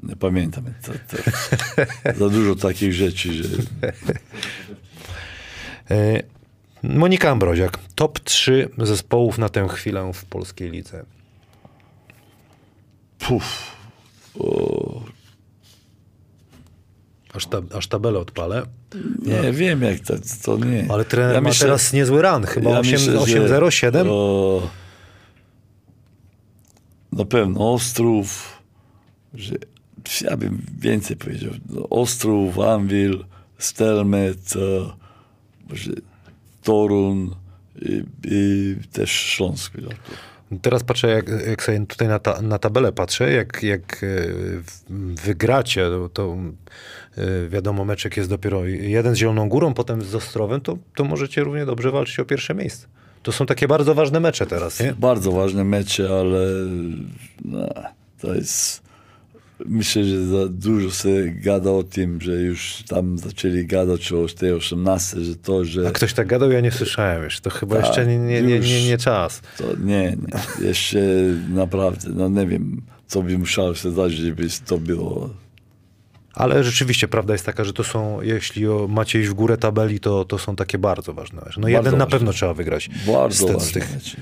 nie pamiętam. To, to, *laughs* za dużo takich rzeczy, że E, *laughs* Monika Ambroziak, top 3 zespołów na tę chwilę w polskiej lidze. Puf, o, Aż, ta, aż tabelę odpalę. nie wiem jak to, to nie. Ale trener Ja ma myślę- teraz niezły ran, chyba ja 8, myślę, że, 8-0, 7. o, Na pewno Ostrów, że ja bym więcej powiedział. No, Ostrów, Anwil, Stelmet, e, może Torun i, i też Śląsk. Teraz patrzę, jak, jak sobie tutaj na, ta, na tabelę patrzę, jak, jak e, wygracie, to, to e, wiadomo, meczek jest dopiero jeden z Zieloną Górą, potem z Ostrowem, to, to możecie równie dobrze walczyć o pierwsze miejsce. To są takie bardzo ważne mecze teraz, nie? Bardzo ważne mecze, ale no, to jest... Myślę, że za dużo się gada o tym, że już tam zaczęli gadać o tej 18, że to, że... A ktoś tak gadał, ja nie słyszałem już. To chyba Tak, jeszcze nie, nie, nie, nie, nie czas. To nie, nie. Jeszcze naprawdę, no nie wiem, co by musiało się zdarzyć, żeby to było. Ale rzeczywiście prawda jest taka, że to są, jeśli macie iść w górę tabeli, to, to są takie bardzo ważne mecze. No Bardzo jeden na ważne. pewno trzeba wygrać. Bardzo z, te- z ważne tych. mecze.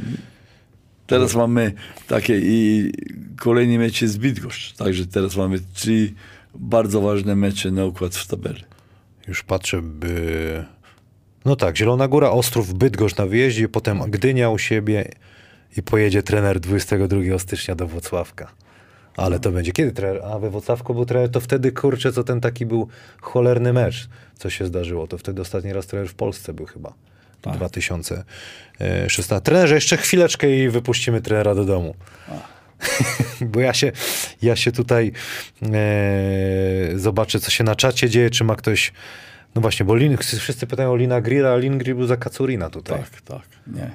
Teraz mamy takie i kolejny mecz jest Bydgoszcz, także teraz mamy trzy bardzo ważne mecze na układ w tabeli. Już patrzę, by No tak, Zielona Góra, Ostrów, Bydgoszcz na wyjeździe, potem Gdynia u siebie i pojedzie trener 22 stycznia do Włocławka. Ale to będzie kiedy trener? A we Włocławku był trener, to wtedy kurczę, co ten taki był cholerny mecz, co się zdarzyło. To wtedy ostatni raz trener w Polsce był chyba. 2016. Trenerze, jeszcze chwileczkę i wypuścimy trenera do domu. *laughs* Bo ja się, ja się tutaj e, zobaczę, co się na czacie dzieje, czy ma ktoś. No właśnie, bo Lin, wszyscy pytają o Lina Grilla, a Lin Grill był za Kacurina tutaj. Tak, tak, nie.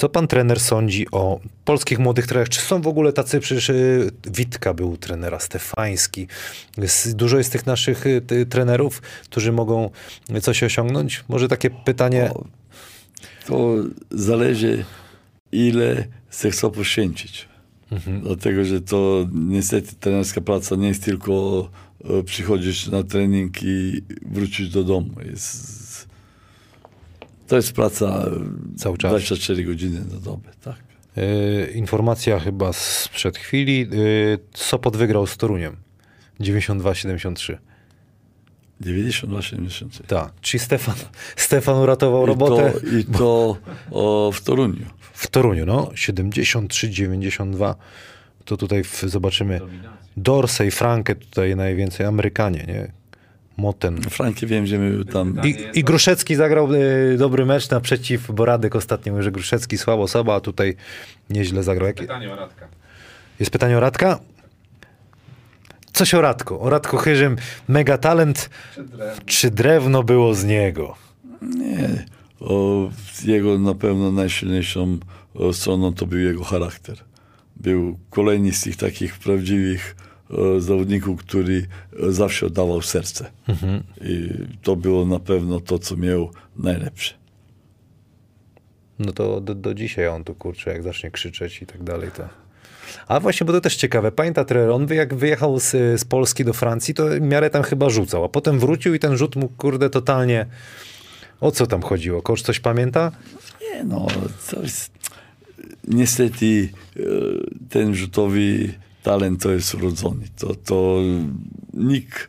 Co pan trener sądzi o polskich młodych trenerach? Czy są w ogóle tacy, przecież y, Witka był trenera, Stefański. Dużo jest tych naszych y, trenerów, którzy mogą coś osiągnąć? Może takie pytanie... O, to zależy, ile se chcą poświęcić. Dlatego, że to niestety trenerska praca nie jest tylko przychodzić na trening i wrócić do domu. Jest, to jest praca e, Cały czas. 24 godziny na dobę, tak. Y, informacja chyba sprzed chwili. Y, Sopot wygrał z Toruniem. 92-73. 92-73. Tak, czyli Stefan, *laughs* Stefan uratował I robotę to, i to o, w Toruniu. w Toruniu, no. 73-92. To tutaj w, zobaczymy Dorsey, Frankę, tutaj najwięcej Amerykanie, nie? Moten. Frankie wiem, że my tam... I, I Gruszecki zagrał y, dobry mecz naprzeciw Boradek ostatnio. Mówi, że Gruszecki słabo osoba, a tutaj nieźle zagrał. Jakie- Pytanie o Radka. Jest pytanie o Radka? Coś o Radku. O Radku Chyżym. Mega talent. Czy drewno? Czy drewno było z niego? Nie. O, jego na pewno najsilniejszą o, stroną to był jego charakter. Był kolejny z tych takich prawdziwych o, zawodników, który o, zawsze oddawał serce. I to było na pewno to, co miał najlepsze. No to do, do dzisiaj on tu kurczę, jak zacznie krzyczeć i tak dalej, to... A właśnie, bo to też ciekawe. Pamięta trener, on jak wyjechał z, z Polski do Francji, to miarę tam chyba rzucał, a potem wrócił i ten rzut mu, kurde, totalnie... O co tam chodziło? Kosz coś pamięta? Nie no, jest... Niestety e, ten rzutowy talent to jest urodzony. To, to nikt...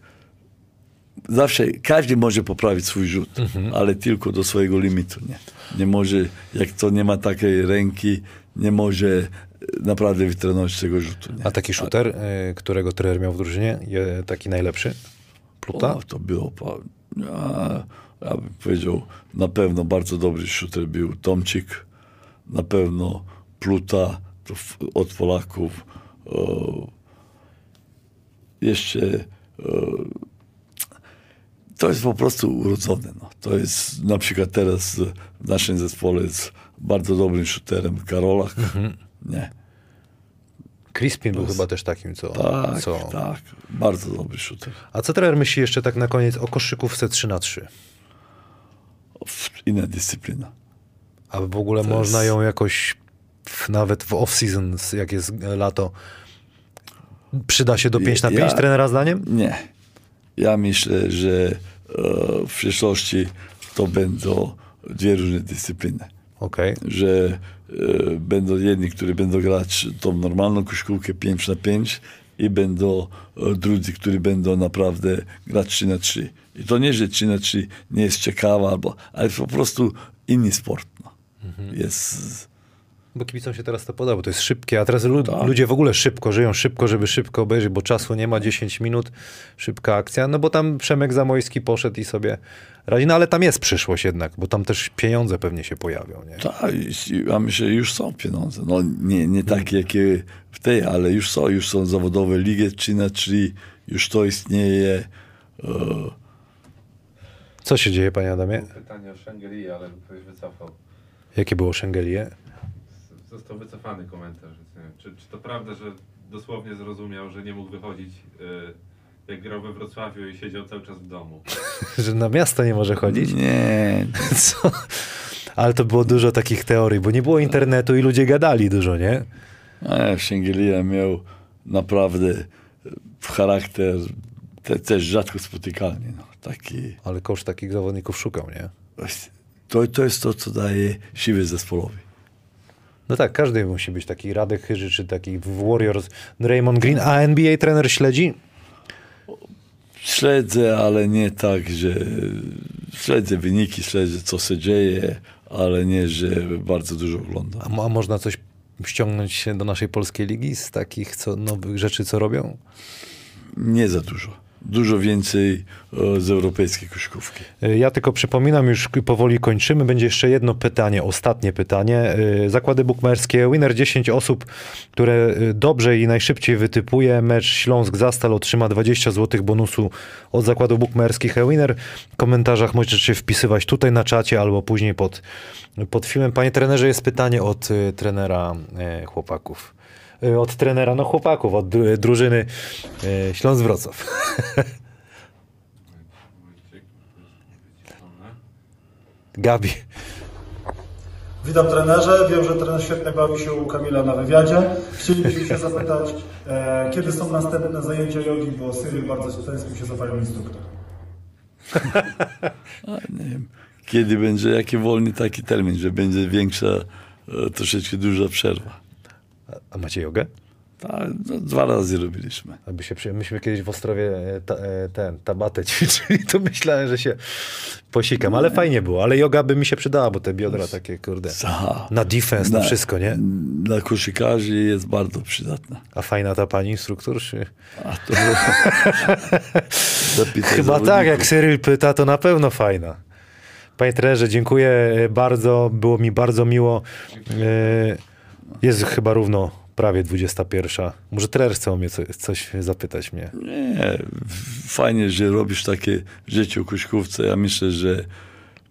Zawsze każdy może poprawić swój rzut, ale tylko do swojego limitu. Nie? nie może, jak to nie ma takiej ręki, nie może e, naprawdę wytrenować tego rzutu. Nie? A taki shooter, y, którego trener miał w drużynie, taki najlepszy? Pluta? O, to było, ja, ja bym powiedział, na pewno bardzo dobry shooter był Tomcik, na pewno Pluta od Polaków. O, jeszcze o, to jest po prostu urodzone. No. To jest na przykład teraz w naszym zespole jest bardzo dobrym shooterem Karolak. Nie. Crispin był chyba też takim, co... Tak, co... tak. Bardzo dobry shooter. A co trener myśli jeszcze tak na koniec o koszykówce 3 na 3 W- Inna dyscyplina. A w ogóle To można jest- ją jakoś nawet w off-season, jak jest e, lato, przyda się do 5 na 5 Ja- trenera zdaniem? Nie. Ja myślę, że e, w przyszłości to będą dwie różne dyscypliny. Okej. Że e, będą jedni, którzy będą grać tą normalną koszykówkę 5 na 5 i będą e, drudzy, którzy będą naprawdę grać 3 na 3. I to nie, że 3 na 3 nie jest ciekawa, albo, ale po prostu inny sport. No. Jest Bo kibicom się teraz to podoba, bo to jest szybkie, a teraz lu- Tak. ludzie w ogóle szybko żyją, szybko, żeby szybko obejrzeć, bo czasu nie ma, 10 minut, szybka akcja, no bo tam Przemek Zamojski poszedł i sobie radzi, no ale tam jest przyszłość jednak, bo tam też pieniądze pewnie się pojawią, nie? Tak, ja myślę, że już są pieniądze. No, nie, nie takie, jakie w tej, ale już są, już są zawodowe ligi 3 na 3, już to istnieje. E, Co się dzieje, panie Adamie? Pytanie o Szangeli, ale ktoś wycofał. Jakie było Szengelie? Został wycofany komentarz. więc nie wiem, Czy, czy to prawda, że dosłownie zrozumiał, że nie mógł wychodzić, y, jak grał we Wrocławiu i siedział cały czas w domu? *laughs* Że na miasto nie może chodzić? nie, *laughs* Co? Ale to było dużo takich teorii, bo nie było internetu i ludzie gadali dużo, nie? e, Szengelia miał naprawdę charakter te, też rzadko spotykalny. No, taki, Ale kosz takich zawodników szukał, nie? to, to jest to, co daje siły zespołowi. No tak, każdy musi być taki Radek Chyży, czy taki Warriors Raymond Green, a NBA trener śledzi? Śledzę, ale nie tak, że śledzę wyniki, śledzę co się dzieje, ale nie, że bardzo dużo oglądam. A, a można coś ściągnąć się do naszej polskiej ligi z takich co, nowych rzeczy, co robią? Nie za dużo. Dużo więcej e, z europejskiej koszykówki. Y, Ja tylko przypominam, już powoli kończymy. Będzie jeszcze jedno pytanie, ostatnie pytanie. Y, Zakłady bukmerskie, winner 10 osób, które dobrze i najszybciej wytypuje mecz Śląsk-Zastal otrzyma 20 zł bonusu od zakładów bukmerskich. E, Winner w komentarzach możecie wpisywać tutaj na czacie albo później pod, pod filmem. Panie trenerze, jest pytanie od trenera chłopaków. Y, Od trenera, no chłopaków, od dru- drużyny y, Śląsk-Wrocław. *laughs* Gabi. Witam trenerze. Wiem, że trener świetnie bawi się u Kamila na wywiadzie. Chcielibyśmy się zapytać, e, kiedy są następne zajęcia jogi, bo Cyril bardzo tęsknił się za panią instruktor. *laughs* Nie wiem, kiedy będzie, jaki wolny taki termin, że będzie większa, e, troszeczkę duża przerwa. A macie jogę? A, no, dwa razy robiliśmy. Aby się przy... Myśmy kiedyś w Ostrowie e, ta, e, ten, tabatę *laughs* ćwiczyli, to myślałem, że się posikam, ale fajnie było. Ale joga by mi się przydała, bo te biodra takie, kurde, Aha. na defense, na wszystko, nie? Dla koszykarzy jest bardzo przydatna. A fajna ta pani instruktor? Czy... A to *laughs* Chyba tak, jak Cyril pyta, to na pewno fajna. Panie trenerze, dziękuję bardzo, było mi bardzo miło. E, Jest chyba równo prawie 21. Może trener chce o mnie co, coś zapytać mnie. Nie, fajnie, że robisz takie rzeczy o koszykówce. Ja myślę, że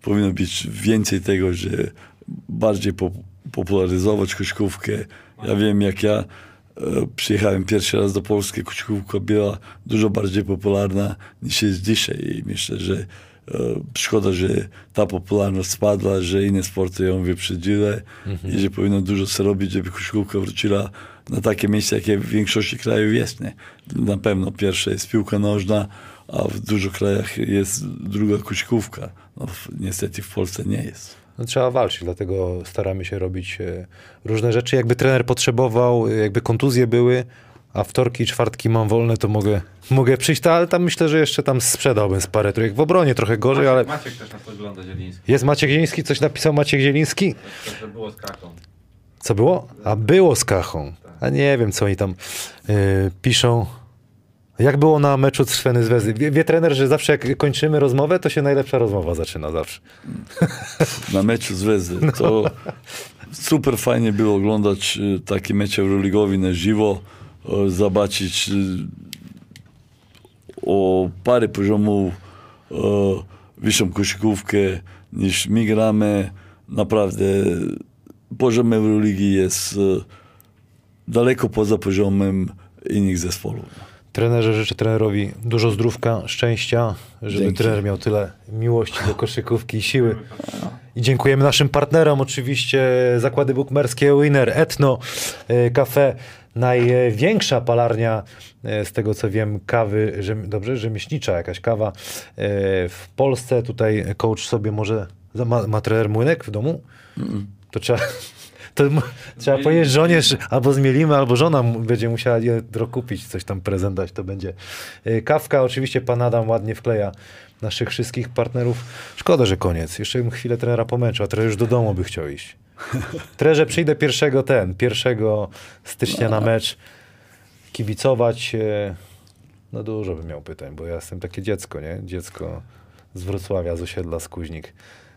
powinno być więcej tego, że bardziej po, popularyzować koszykówkę. Ja wiem, jak ja e, przyjechałem pierwszy raz do Polski, koszykówka była dużo bardziej popularna niż jest dzisiaj. I myślę, że szkoda, że ta popularność spadła, że inne sporty ją wyprzedziły i że powinno dużo co robić, żeby koszykówka wróciła na takie miejsce, jakie w większości krajów jest. Nie? Na pewno pierwsze jest piłka nożna, a w dużo krajach jest druga koszykówka. No, niestety w Polsce nie jest. No, trzeba walczyć, dlatego staramy się robić e, różne rzeczy. Jakby trener potrzebował, e, jakby kontuzje były, a wtorki i czwartki mam wolne, to mogę, mogę przyjść, ale tam myślę, że jeszcze tam sprzedałbym z parę trójek. W obronie trochę gorzej, ale Maciek też nas ogląda, Zieliński. jest Maciek Zieliński, coś napisał Maciek Zieliński? To, było z kaką. Co było? A było z Kachą. A nie wiem, co oni tam e, piszą. Jak było na meczu Trzweny z Wezy? Wie, wie trener, że zawsze jak kończymy rozmowę, to się najlepsza rozmowa zaczyna zawsze. *laughs* na meczu z Wezdy. To super fajnie było oglądać e, takie mecze Euroligowi na żywo, zobaczyć e, o parę poziomów e, wyższą koszykówkę niż my gramy. Naprawdę poziom Euroligi jest e, daleko poza poziomem innych zespołów. Trenerze życzę trenerowi dużo zdrówka, szczęścia, żeby Dzięki. trener miał tyle miłości do koszykówki i siły. I dziękujemy naszym partnerom, oczywiście zakłady bukmerskie Winner, Etno, e, Cafe, największa palarnia, e, z tego co wiem, kawy, rzem, dobrze, rzemieślnicza jakaś kawa e, w Polsce. Tutaj coach sobie może, ma, ma trener młynek w domu? To trzeba... *laughs* To trzeba powiedzieć żonie, albo zmielimy, albo żona będzie musiała jutro kupić, coś tam prezent dać, to będzie. Y, Kawka, oczywiście pan Adam ładnie wkleja naszych wszystkich partnerów. Szkoda, że koniec. Jeszcze bym chwilę trenera pomęczył, a trener już do domu by chciał iść. Trenerze, przyjdę pierwszego ten, pierwszego stycznia na mecz kibicować. y, No dużo bym miał pytań, bo ja jestem takie dziecko, nie? Dziecko z Wrocławia, z osiedla Skuźnik,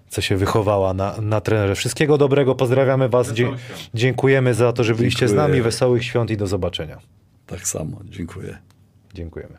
co się wychowała na, na trenerze. Wszystkiego dobrego, pozdrawiamy was. Dzie- dziękujemy za to, że byliście z Dziękuję. nami. Wesołych świąt i do zobaczenia. Tak samo, dziękuję. Dziękujemy.